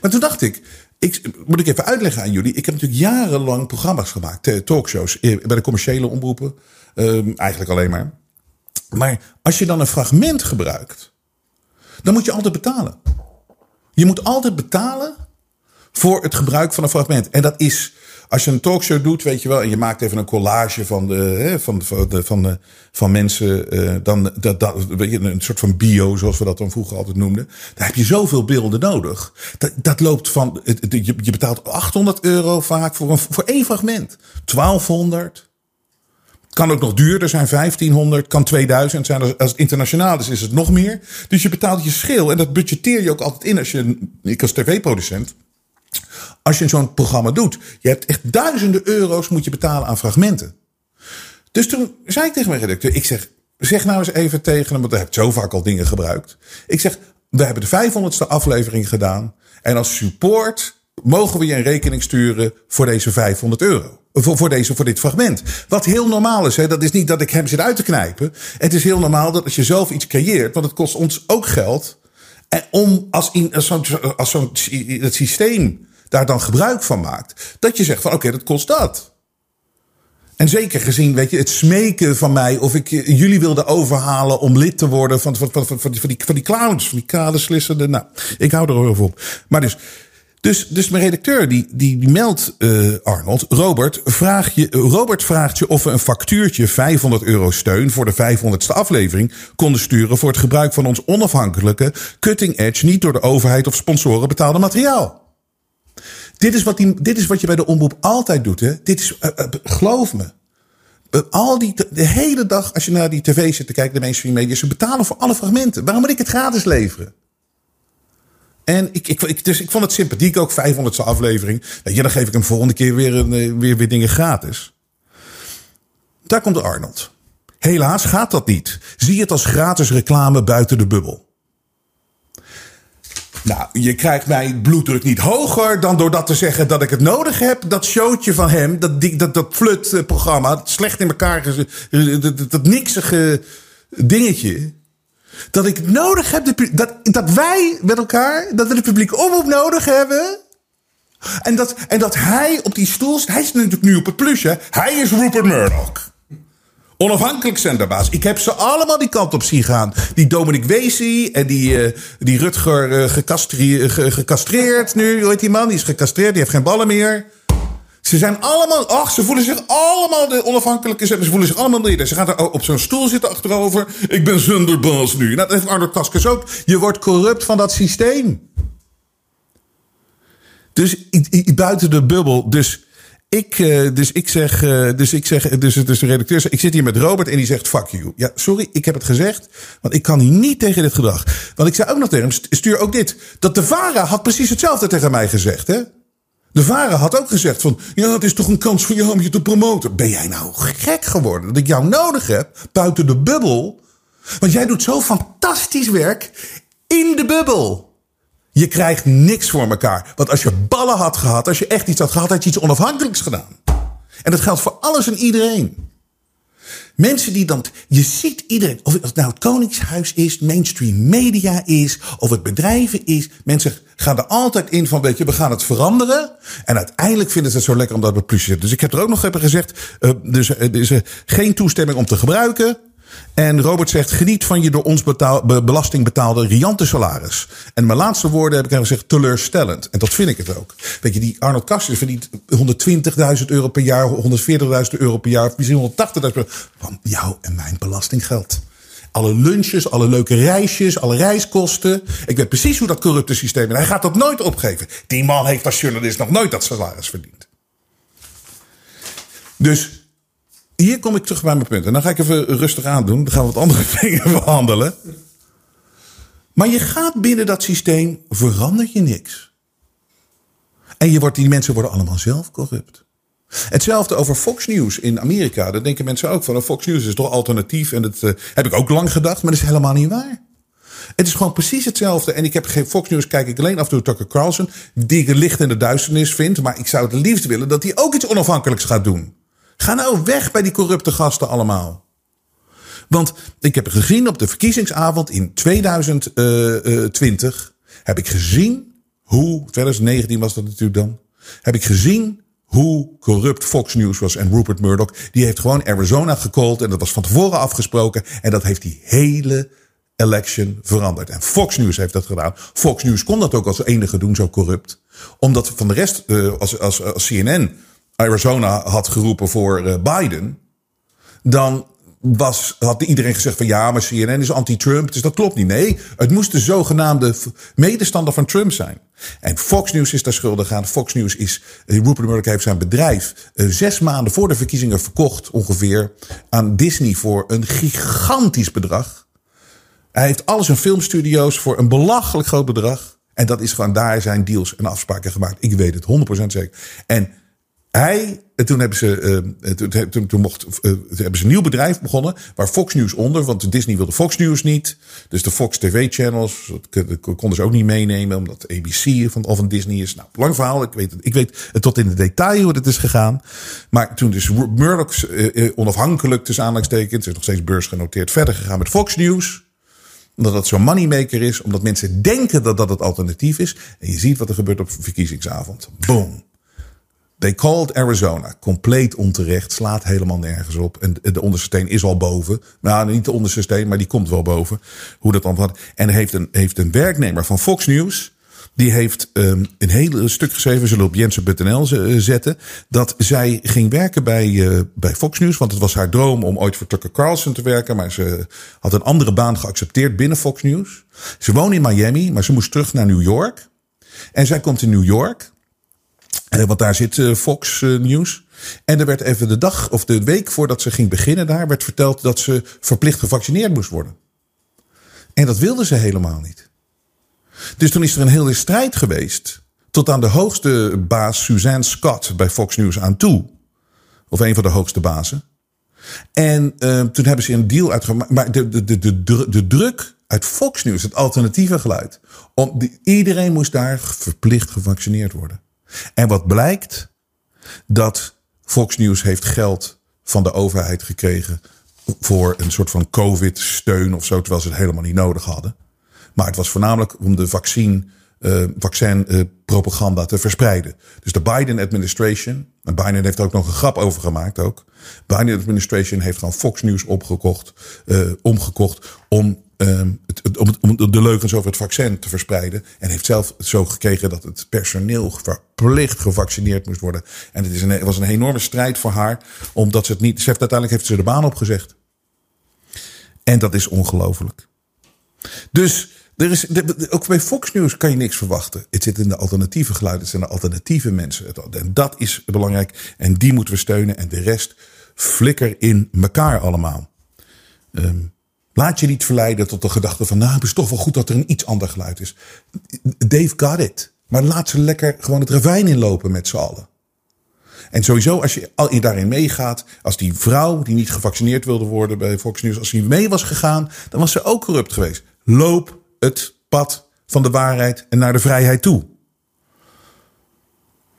Maar toen dacht ik, Ik, moet ik even uitleggen aan jullie. Ik heb natuurlijk jarenlang programma's gemaakt, eh, talkshows, eh, bij de commerciële omroepen. Ehm, eigenlijk alleen maar. Maar als je dan een fragment gebruikt, dan moet je altijd betalen. Je moet altijd betalen voor het gebruik van een fragment. En dat is, als je een talkshow doet, weet je wel, en je maakt even een collage van, de, van, van, de, van, de, van mensen, uh, dan dat, dat, een soort van bio, zoals we dat dan vroeger altijd noemden. Daar heb je zoveel beelden nodig. Dat, dat loopt van, je, je betaalt 800 euro vaak voor, een, voor één fragment. 1200. Kan ook nog duurder zijn, 1500, kan 2000 zijn. Als het internationaal is, is het nog meer. Dus je betaalt je schil en dat budgetteer je ook altijd in als je, ik als tv-producent, als je zo'n programma doet. Je hebt echt duizenden euro's moet je betalen aan fragmenten. Dus toen zei ik tegen mijn redacteur, ik zeg, zeg nou eens even tegen hem, want hij heeft zo vaak al dingen gebruikt. Ik zeg, we hebben de 500ste aflevering gedaan en als support mogen we je een rekening sturen voor deze 500 euro. Voor, deze, voor dit fragment. Wat heel normaal is. Hè? Dat is niet dat ik hem zit uit te knijpen. Het is heel normaal dat als je zelf iets creëert. Want het kost ons ook geld. En om als, in, als zo'n als zo'n het systeem daar dan gebruik van maakt. Dat je zegt van oké, dat kost dat. En zeker gezien, weet je, het smeken van mij of ik jullie wilde overhalen om lid te worden van, van, van, van, van die, van die clowns, van die kaderslissende. Nou, ik hou er over op. Maar dus, dus, dus mijn redacteur die, die, die meldt uh, Arnold, Robert, vraag je, Robert vraagt je of we een factuurtje 500 euro steun voor de 500ste aflevering konden sturen voor het gebruik van ons onafhankelijke, cutting edge, niet door de overheid of sponsoren betaalde materiaal. Dit is wat, die, dit is wat je bij de omroep altijd doet. Hè? Dit is, uh, uh, geloof me. al die, de hele dag als je naar die tv zit te kijken, de mainstream media, ze betalen voor alle fragmenten. Waarom moet ik het gratis leveren? En ik, ik, dus ik vond het sympathiek ook, 500ste aflevering. Ja, dan geef ik hem volgende keer weer, weer, weer dingen gratis. Daar komt Arnold. Helaas gaat dat niet. Zie het als gratis reclame buiten de bubbel. Nou, je krijgt mijn bloeddruk niet hoger dan door dat te zeggen dat ik het nodig heb. Dat showtje van hem, dat, dat, dat flut-programma, dat slecht in elkaar, dat, dat, niksige dingetje. Dat ik nodig heb, dat, dat wij met elkaar, dat we de publiek omroep nodig hebben. En dat, en dat hij op die stoel hij is natuurlijk nu op het plusje. Hij is Rupert Murdoch. Onafhankelijk zenderbaas. Ik heb ze allemaal die kant op zien gaan. Die Dominic Weesie en die, uh, die Rutger uh, gecastreerd nu. Hoe heet die man? Die is gecastreerd, die heeft geen ballen meer. Ze zijn allemaal, ach, ze voelen zich allemaal de onafhankelijke Ze voelen zich allemaal leden. Ze gaan er op zo'n stoel zitten achterover. Ik ben zenderbaas nu. Nou, dat heeft Arnold Kaskes ook. Je wordt corrupt van dat systeem. Dus buiten de bubbel. Dus ik, uh, dus ik zeg, uh, dus ik zeg, dus, dus de redacteur zegt, ik zit hier met Robert en die zegt fuck you. Ja, sorry, ik heb het gezegd, want ik kan hier niet tegen dit gedrag. Want ik zei ook nog tegen hem, stuur ook dit. Dat de VARA had precies hetzelfde tegen mij gezegd, hè? De VARA had ook gezegd van, ja, het is toch een kans voor jou om je te promoten. Ben jij nou gek geworden dat ik jou nodig heb buiten de bubbel? Want jij doet zo fantastisch werk in de bubbel. Je krijgt niks voor elkaar. Want als je ballen had gehad, als je echt iets had gehad, had je iets onafhankelijks gedaan. En dat geldt voor alles en iedereen. Mensen die dan, je ziet iedereen, of het nou het Koningshuis is, mainstream media is, of het bedrijven is. Mensen gaan er altijd in van, weet je, we gaan het veranderen. En uiteindelijk vinden ze het zo lekker omdat we plus zitten. Dus ik heb er ook nog even gezegd, uh, dus is uh, geen toestemming om te gebruiken. En Robert zegt: geniet van je door ons belasting betaalde riante salaris. En mijn laatste woorden heb ik gezegd: teleurstellend. En dat vind ik het ook. Weet je, die Arnold Kastjes verdient 120.000 euro per jaar, 140.000 euro per jaar, misschien 180.000 van jou en mijn belastinggeld. Alle lunches, alle leuke reisjes, alle reiskosten. Ik weet precies hoe dat corrupte systeem is. Hij gaat dat nooit opgeven. Die man heeft als journalist nog nooit dat salaris verdiend. Dus hier kom ik terug bij mijn punt. En dan ga ik even rustig aandoen. Dan gaan we wat andere [LAUGHS] dingen behandelen. Maar je gaat binnen dat systeem, verander je niks. En je wordt, die mensen worden allemaal zelf corrupt. Hetzelfde over Fox News in Amerika. Daar denken mensen ook van. Oh, Fox News is toch alternatief. En dat uh, heb ik ook lang gedacht, maar dat is helemaal niet waar. Het is gewoon precies hetzelfde. En ik heb geen Fox News, kijk ik alleen af en toe Tucker Carlson. Die ik licht in de duisternis vind. Maar ik zou het liefst willen dat hij ook iets onafhankelijks gaat doen. Ga nou weg bij die corrupte gasten allemaal. Want ik heb gezien op de verkiezingsavond in 2020. Heb ik gezien hoe, 2019 was dat natuurlijk dan, heb ik gezien hoe corrupt Fox News was en Rupert Murdoch. Die heeft gewoon Arizona gecallt en dat was van tevoren afgesproken. En dat heeft die hele election veranderd. En Fox News heeft dat gedaan. Fox News kon dat ook als enige doen, zo corrupt. Omdat van de rest, uh, als, als, als CNN Arizona had geroepen voor uh, Biden, dan was, had iedereen gezegd van ja, maar CNN is anti-Trump. Dus dat klopt niet. Nee, het moest de zogenaamde medestander van Trump zijn. En Fox News is daar schuldig aan. Fox News is, eh, Rupert Murdoch heeft zijn bedrijf uh, zes maanden voor de verkiezingen verkocht ongeveer aan Disney voor een gigantisch bedrag. Hij heeft alles in filmstudio's voor een belachelijk groot bedrag. En dat is gewoon, daar zijn deals en afspraken gemaakt. Ik weet het 100% zeker. En hij, toen hebben ze, uh, toen, toen, toen mocht, uh, hebben ze een nieuw bedrijf begonnen. Waar Fox News onder. Want Disney wilde Fox News niet. Dus de Fox TV channels konden ze ook niet meenemen. Omdat ABC van, of van Disney is. Nou, lang verhaal. Ik weet, ik weet tot in de detail hoe het is gegaan. Maar toen dus Murdoch uh, onafhankelijk tussen aanhalingstekens. Is nog steeds beursgenoteerd verder gegaan met Fox News omdat dat zo'n moneymaker is. Omdat mensen denken dat dat het alternatief is. En je ziet wat er gebeurt op verkiezingsavond. Boom. They called Arizona. Compleet onterecht. Slaat helemaal nergens op. En de onderste steen is al boven. Nou, niet de onderste steen, maar die komt wel boven. Hoe dat dan gaat. En heeft een, heeft een werknemer van Fox News. Die heeft um, een heel stuk geschreven, zullen we op jensen.nl zetten. Dat zij ging werken bij, uh, bij Fox News. Want het was haar droom om ooit voor Tucker Carlson te werken. Maar ze had een andere baan geaccepteerd binnen Fox News. Ze woont in Miami, maar ze moest terug naar New York. En zij komt in New York. Uh, want daar zit uh, Fox News. En er werd even de dag of de week voordat ze ging beginnen daar, werd verteld dat ze verplicht gevaccineerd moest worden. En dat wilde ze helemaal niet. Dus toen is er een hele strijd geweest. Tot aan de hoogste baas Suzanne Scott bij Fox News aan toe. Of een van de hoogste bazen. En toen hebben ze een deal uitgemaakt. Maar de, de, de, de, de druk uit Fox News, het alternatieve geluid. Om, iedereen moest daar verplicht gevaccineerd worden. En wat blijkt? Dat Fox News heeft geld van de overheid gekregen voor een soort van COVID-steun of zo, terwijl ze het helemaal niet nodig hadden. Maar het was voornamelijk om de vaccin, uh, vaccinpropaganda te verspreiden. Dus de Biden administration, en Biden heeft er ook nog een grap over gemaakt ook. Biden administration heeft dan Fox News opgekocht, uh, omgekocht om Um, om, om, de leugens over het vaccin te verspreiden. En heeft zelf zo gekregen dat het personeel verplicht gevaccineerd moest worden. En het, is een, was een enorme strijd voor haar. Omdat ze het niet. Ze heeft, uiteindelijk heeft ze de baan opgezegd. En dat is ongelooflijk. Dus er is, ook bij Fox News kan je niks verwachten. Het zit in de alternatieve geluiden, het zijn de alternatieve mensen. En dat is belangrijk. En die moeten we steunen. En de rest flikker in elkaar allemaal. Um, laat je niet verleiden tot de gedachte van, nou, het is toch wel goed dat er een iets ander geluid is. Dave got it. Maar laat ze lekker gewoon het ravijn inlopen met z'n allen. En sowieso, als je daarin meegaat, als die vrouw die niet gevaccineerd wilde worden bij Fox News, als die mee was gegaan, dan was ze ook corrupt geweest. Loop het pad van de waarheid en naar de vrijheid toe.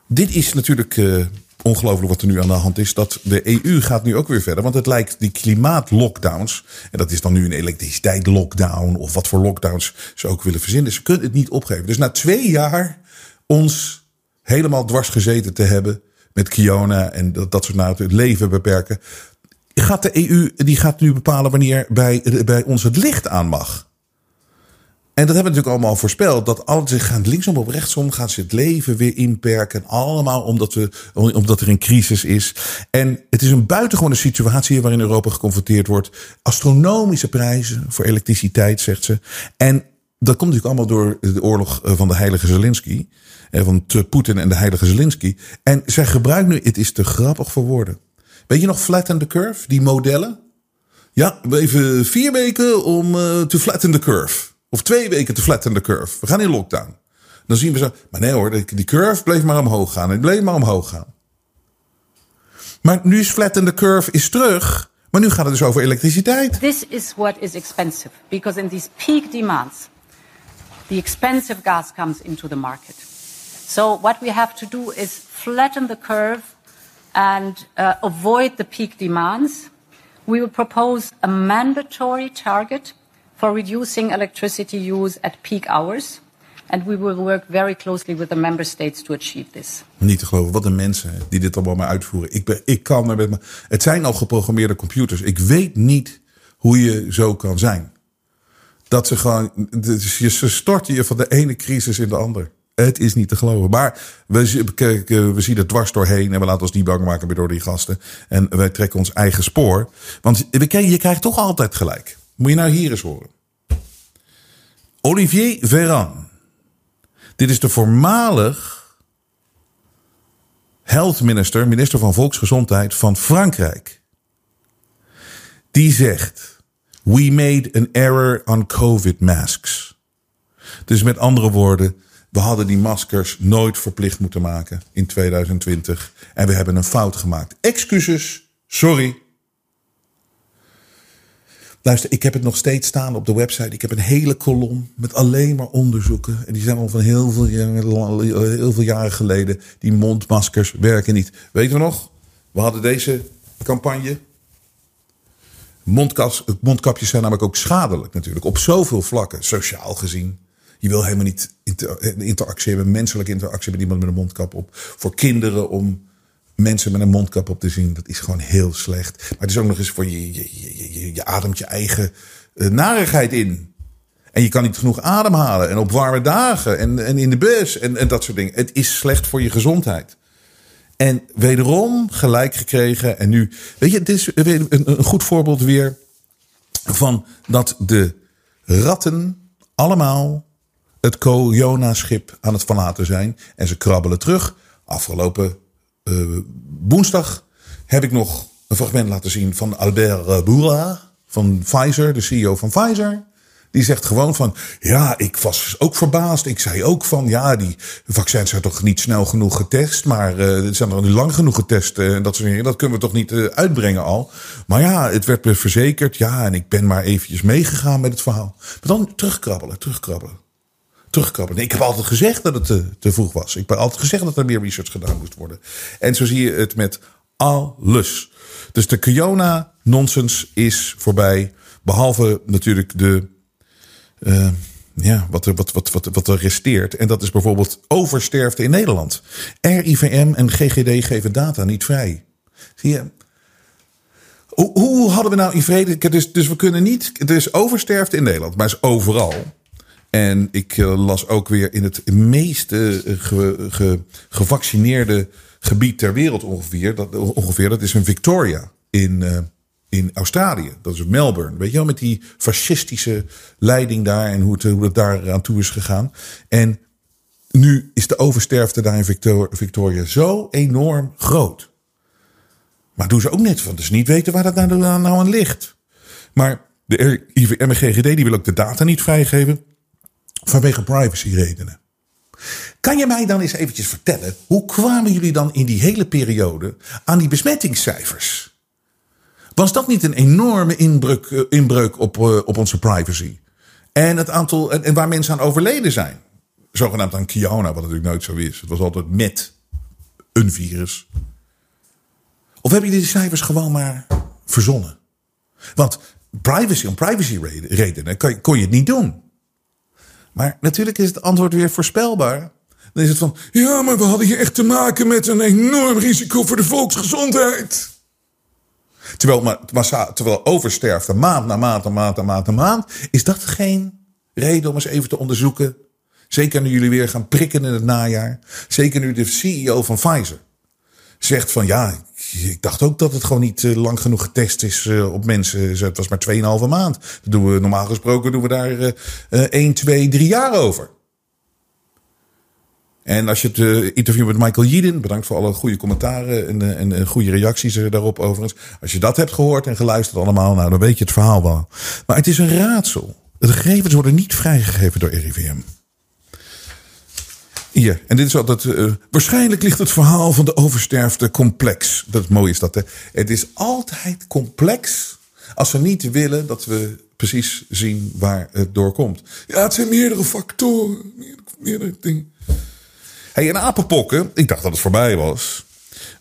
Dit is natuurlijk uh, ongelooflijk wat er nu aan de hand is. Dat de EU gaat nu ook weer verder. Want het lijkt die klimaatlockdowns. En dat is dan nu een elektriciteit-lockdown. Of wat voor lockdowns ze ook willen verzinnen. Ze kunnen het niet opgeven. Dus na twee jaar ons helemaal dwars gezeten te hebben. Met Kiona en dat, dat soort nou het leven beperken. Gaat de EU, die gaat nu bepalen wanneer bij, bij ons het licht aan mag. En dat hebben we natuurlijk allemaal voorspeld. Dat alles zich gaan linksom of rechtsom gaan ze het leven weer inperken. Allemaal omdat, we, omdat er een crisis is. En het is een buitengewone situatie waarin Europa geconfronteerd wordt. Astronomische prijzen voor elektriciteit, zegt ze. En dat komt natuurlijk allemaal door de oorlog eh, van de heilige Zelensky. Eh, van Poetin en de heilige Zelensky. En zij gebruikt nu, het is te grappig voor woorden. Weet je nog flatten the curve, die modellen? Ja, even vier weken om uh, to flatten the curve. Of twee weken te flatten the curve. We gaan in lockdown. Dan zien we zo. Maar nee hoor, die curve bleef maar omhoog gaan. Het bleef maar omhoog gaan. Maar nu is flatten the curve is terug. Maar nu gaat het dus over elektriciteit. This is what is expensive. Because in these peak demands, the expensive gas comes into the market. So what we have to do is flatten the curve and uh, avoid the peak demands. We will propose a mandatory target for reducing electricity use at peak hours. And we will work very closely with the member states to achieve this. Niet te geloven, wat een mensen die dit allemaal maar uitvoeren. Ik, ben, ik kan er met me. Het zijn al geprogrammeerde computers. Ik weet niet hoe je zo kan zijn. Dat ze gewoon. Ze storten je van de ene crisis in de andere. Het is niet te geloven. Maar we, we zien er dwars doorheen en we laten ons niet bang maken door die gasten. En wij trekken ons eigen spoor. Want je krijgt toch altijd gelijk. Moet je nou hier eens horen. Olivier Véran. Dit is de voormalig health minister, minister van Volksgezondheid van Frankrijk. Die zegt: We made an error on COVID masks. Dus met andere woorden, we hadden die maskers nooit verplicht moeten maken in 2020 en we hebben een fout gemaakt. Excuses, sorry. Luister, ik heb het nog steeds staan op de website. Ik heb een hele kolom met alleen maar onderzoeken. En die zijn al van heel veel, jaren, geleden. Die mondmaskers werken niet. Weten we nog? We hadden deze campagne. Mondkas, mondkapjes zijn namelijk ook schadelijk natuurlijk. Op zoveel vlakken, sociaal gezien. Je wil helemaal niet interactie hebben, menselijke interactie met iemand met een mondkap op. Voor kinderen om mensen met een mondkap op te zien, dat is gewoon heel slecht. Maar het is ook nog eens voor je, je, je, ademt je eigen uh, narigheid in. En je kan niet genoeg ademhalen. En op warme dagen. En, en in de bus. En, en dat soort dingen. Het is slecht voor je gezondheid. En wederom gelijk gekregen. En nu. Weet je, het is een, een goed voorbeeld weer. Van dat de ratten allemaal het Corona-schip aan het verlaten zijn. En ze krabbelen terug. Afgelopen uh, woensdag heb ik nog een fragment laten zien van Albert Bourla van Pfizer, de CEO van Pfizer. Die zegt gewoon van, ja, ik was ook verbaasd. Ik zei ook van, ja, die vaccins zijn toch niet snel genoeg getest. Maar uh, zijn er nu lang genoeg getest. Uh, dat, soort dingen. dat kunnen we toch niet uitbrengen al. Maar ja, het werd me verzekerd. Ja, en ik ben maar eventjes meegegaan met het verhaal. Maar dan terugkrabbelen, terugkrabbelen ik heb altijd gezegd dat het te, te, vroeg was. Ik heb altijd gezegd dat er meer research gedaan moest worden. En zo zie je het met alles. Dus de Kiona nonsens is voorbij. Behalve natuurlijk de. Uh, ja, wat er, wat, wat, wat, wat er resteert. En dat is bijvoorbeeld oversterfte in Nederland. RIVM en GGD geven data niet vrij. Zie je, hoe, hoe hadden we nou in vrede? Dus, dus we kunnen niet. Er is oversterfte in Nederland, maar is overal. En ik eh, las ook weer in het meest ge, gevaccineerde gebied ter wereld ongeveer. Dat, ongeveer, dat is een Victoria in, in Australië. Dat is Melbourne. Weet je wel, met die fascistische leiding daar en hoe het, daar aan toe is gegaan. En nu is de oversterfte daar in Victor, Victoria zo enorm groot. Maar doen ze ook net van. Dus niet weten waar dat nou, nou aan ligt. Maar de IVM en GGD die wil ook de data niet vrijgeven vanwege privacyredenen. Kan je mij dan eens eventjes vertellen, hoe kwamen jullie dan in die hele periode aan die besmettingscijfers? Was dat niet een enorme inbreuk, eh, inbreuk op, eh, op onze privacy? En het aantal, en, waar mensen aan overleden zijn. Zogenaamd aan Kiona, wat natuurlijk nooit zo is. Het was altijd met een virus. Of heb je die cijfers gewoon maar verzonnen? Want privacy om privacy redenen kon je het niet doen. Maar natuurlijk is het antwoord weer voorspelbaar. Dan is het van, ja, maar we hadden hier echt te maken met een enorm risico voor de volksgezondheid. Terwijl, maar, terwijl oversterfte maand na maand na maand na maand na maand. Is dat geen reden om eens even te onderzoeken? Zeker nu jullie weer gaan prikken in het najaar. Zeker nu de CEO van Pfizer zegt van ja, ik dacht ook dat het gewoon niet eh, lang genoeg getest is eh, op mensen. Het was maar 2,5 maand. Dat doen we, normaal gesproken doen we daar 1, 2, 3 jaar over. En als je het uh, interview met Michael Yeadon, bedankt voor alle goede commentaren en, en, en, goede reacties daarop overigens. Als je dat hebt gehoord en geluisterd allemaal, nou dan weet je het verhaal wel. Maar het is een raadsel. De gegevens worden niet vrijgegeven door RIVM. Hier, en dit is altijd. Uh, waarschijnlijk ligt het verhaal van de oversterfte complex. Dat mooi is dat, hè? Het is altijd complex als we niet willen dat we precies zien waar het door komt. Ja, het zijn meerdere factoren, meerdere, dingen. Hey, en apenpokken, ik dacht dat het voorbij was.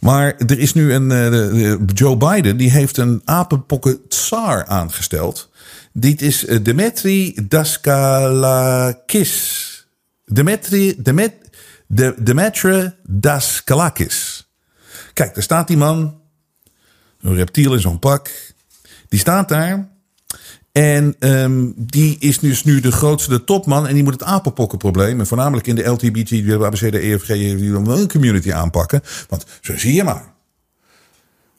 Maar er is nu een. Uh, Joe Biden die heeft een apenpokken tsar aangesteld. Dit is uh, Dmitri Daskalakis. Demetri, Demet, de, Demetre Daskalakis. Kijk, daar staat die man. Een reptiel in zo'n pak. Die staat daar. En um, die is dus nu de grootste topman. En die moet het apenpokkenprobleem. En voornamelijk in de LGBT, de ABC, de EFG, community aanpakken. Want zo zie je maar.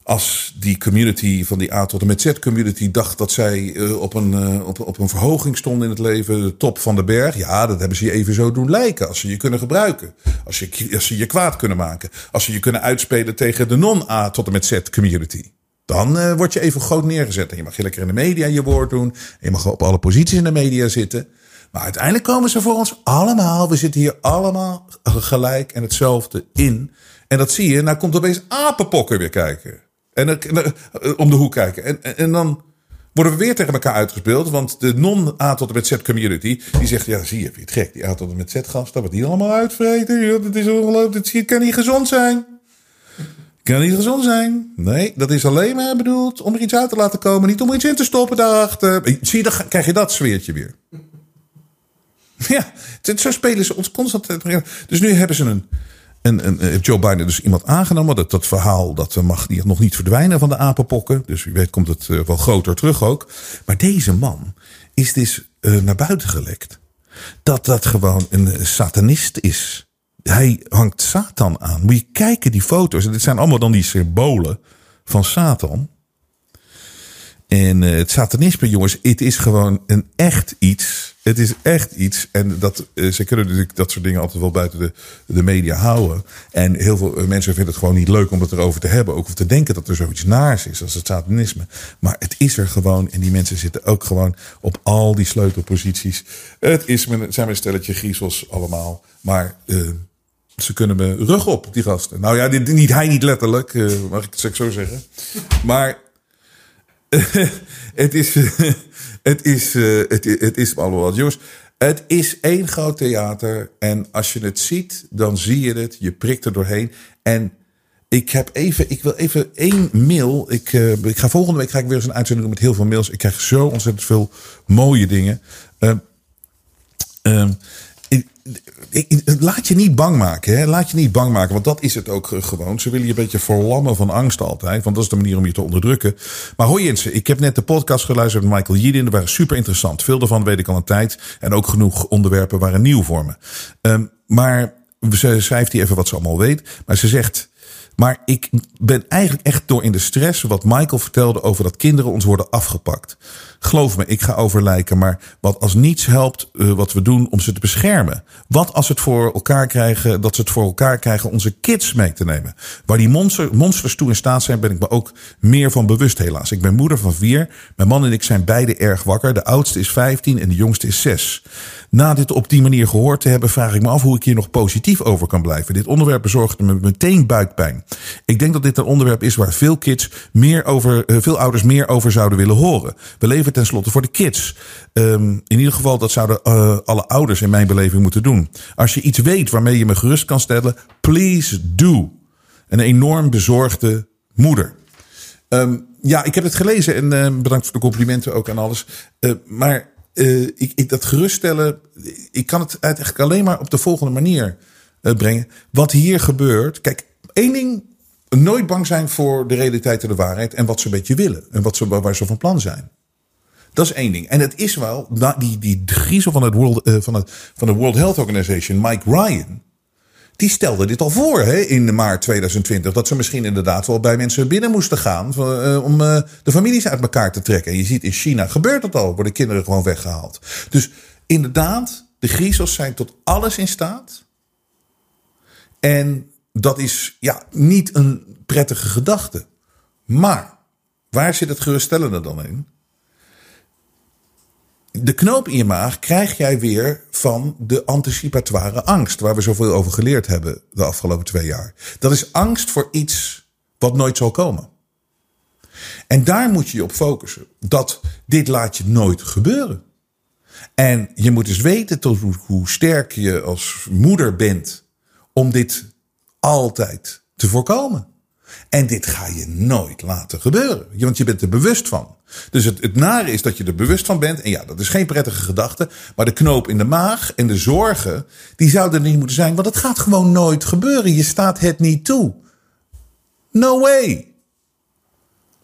Als die community van die A tot en met Z community dacht dat zij uh, op, een, uh, op, op een verhoging stonden in het leven, de top van de berg. Ja, dat hebben ze je even zo doen lijken. Als ze je kunnen gebruiken. Als, je, als ze je kwaad kunnen maken. Als ze je kunnen uitspelen tegen de non-A tot en met Z community. Dan uh, word je even groot neergezet. En je mag je lekker in de media je woord doen. En je mag op alle posities in de media zitten. Maar uiteindelijk komen ze voor ons allemaal. We zitten hier allemaal gelijk en hetzelfde in. En dat zie je. Nou komt opeens apenpokken weer kijken. En, eh, om de hoek kijken. En, en, dan worden we weer tegen elkaar uitgespeeld. Want de non-A tot met Z community. Die zegt, ja zie je, je het gek. Die A tot en met Z gasten. Wat die allemaal uitvreten. Dat is ongelooflijk. Het kan niet gezond zijn. Kan niet gezond zijn. Nee, dat is alleen maar bedoeld om er iets uit te laten komen. Niet om iets in te stoppen daarachter. Zie je, dan krijg je dat sfeertje weer. [LAUGHS] Ja, zo spelen ze ons constant. Dus nu hebben ze een. En, en Joe Biden dus iemand aangenomen. Dat, dat verhaal dat mag nog niet verdwijnen van de apenpokken. Dus wie weet komt het wel groter terug ook. Maar deze man is dus naar buiten gelekt. Dat dat gewoon een satanist is hij hangt Satan aan. Moet je kijken, die foto's. En dit zijn allemaal dan die symbolen van Satan. En het satanisme, jongens, het is gewoon een echt iets. Het is echt iets. En dat, uh, ze kunnen natuurlijk dat soort dingen altijd wel buiten de, de media houden. En heel veel eh, mensen vinden het gewoon niet leuk om het erover te hebben. Ook of te denken dat er zoiets naars is als het satanisme. Maar het is er gewoon. En die mensen zitten ook gewoon op al die sleutelposities. Het is, zijn mijn stelletje griezels allemaal. Maar ze kunnen me rug op, die gasten. Nou ja, dit, niet hij niet letterlijk, mag ik het zo zeggen. Maar [LAUGHS] het is, [LAUGHS] het is, uh, het, het is allemaal wat. Jongens, het is één groot theater. En als je het ziet, dan zie je het. Je prikt er doorheen. En ik heb even, ik wil even één mail. Ik, uh, ik ga volgende week ga ik weer eens een uitzending doen met heel veel mails. Ik krijg zo ontzettend veel mooie dingen. Uh, laat je niet bang maken. Hè? Laat je niet bang maken, want dat is het ook gewoon. Ze willen je een beetje verlammen van angst altijd. Want dat is de manier om je te onderdrukken. Maar hoi Jensen, ik heb net de podcast geluisterd met Michael Yidin. Die waren super interessant. Veel daarvan weet ik al een tijd. En ook genoeg onderwerpen waren nieuw voor me. Um, maar ze schrijft hier even wat ze allemaal weet. Maar ze zegt... Maar ik ben eigenlijk echt door in de stress wat Michael vertelde over dat kinderen ons worden afgepakt. Geloof me, ik ga overlijken. Maar wat als niets helpt uh, wat we doen om ze te beschermen? Wat als het voor elkaar krijgen, dat ze het voor elkaar krijgen onze kids mee te nemen? Waar die monster, monsters toe in staat zijn, ben ik me ook meer van bewust helaas. Ik ben moeder van vier. Mijn man en ik zijn beide erg wakker. De oudste is 15 en de jongste is 6. Na dit op die manier gehoord te hebben, vraag ik me af hoe ik hier nog positief over kan blijven. Dit onderwerp bezorgde me meteen buikpijn. Ik denk dat dit een onderwerp is waar veel kids meer over, uh, veel ouders meer over zouden willen horen. We leven tenslotte voor de kids. Um, in ieder geval, dat zouden uh, alle ouders in mijn beleving moeten doen. Als je iets weet waarmee je me gerust kan stellen, please do. Een enorm bezorgde moeder. Um, ja, ik heb het gelezen en uh, bedankt voor de complimenten ook en alles. Uh, maar ik, ik, dat geruststellen, ik kan het eigenlijk alleen maar op de volgende manier brengen. Wat hier gebeurt, kijk, één ding, nooit bang zijn voor de realiteit en de waarheid en wat ze een beetje willen en wat ze, waar ze van plan zijn. Dat is één ding. En het is wel, die, die griezel van, het World, uh, van, het, van de World Health Organization, Mike Ryan. Die stelde dit al voor hè, in maart 2020. Dat ze misschien inderdaad wel bij mensen binnen moesten gaan. Uh, om uh, de families uit elkaar te trekken. En je ziet in China gebeurt dat al. Worden kinderen gewoon weggehaald. Dus inderdaad, de griezels zijn tot alles in staat. En dat is ja, niet een prettige gedachte. Maar waar zit het geruststellende dan in? de knoop in je maag krijg jij weer van de anticipatoire angst, waar we zoveel over geleerd hebben de afgelopen twee jaar. Dat is angst voor iets wat nooit zal komen. En daar moet je je op focussen. Dat dit laat je nooit gebeuren. En je moet dus weten tot hoe sterk je als moeder bent om dit altijd te voorkomen. En dit ga je nooit laten gebeuren. Want je bent er bewust van. Dus het, het nare is dat je er bewust van bent. En ja, dat is geen prettige gedachte. Maar de knoop in de maag en de zorgen, die zouden er niet moeten zijn. Want het gaat gewoon nooit gebeuren. Je staat het niet toe. No way.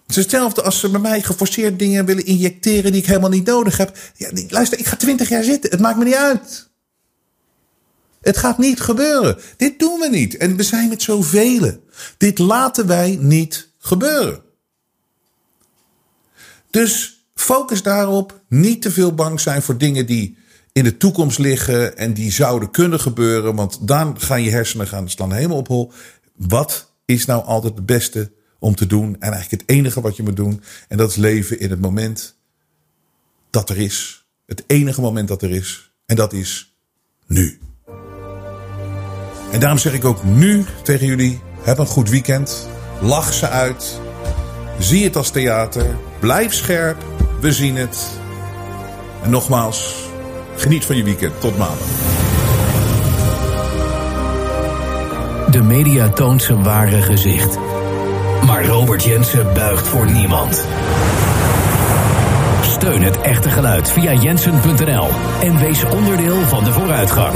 Het is hetzelfde als ze bij mij geforceerd dingen willen injecteren die ik helemaal niet nodig heb. Ja, luister, ik ga twintig jaar zitten. Het maakt me niet uit. Het gaat niet gebeuren. Dit doen we niet. En we zijn met zoveel. Dit laten wij niet gebeuren. Dus focus daarop. Niet te veel bang zijn voor dingen die in de toekomst liggen en die zouden kunnen gebeuren. Want dan gaan je hersenen gaan helemaal op hol. Wat is nou altijd het beste om te doen? En eigenlijk het enige wat je moet doen. En dat is leven in het moment dat er is. Het enige moment dat er is. En dat is nu. En daarom zeg ik ook nu tegen jullie: heb een goed weekend. Lach ze uit. Zie het als theater. Blijf scherp. We zien het. En nogmaals, geniet van je weekend. Tot maandag. De media toont zijn ware gezicht. Maar Robert Jensen buigt voor niemand. Steun het echte geluid via jensen.nl en wees onderdeel van de vooruitgang.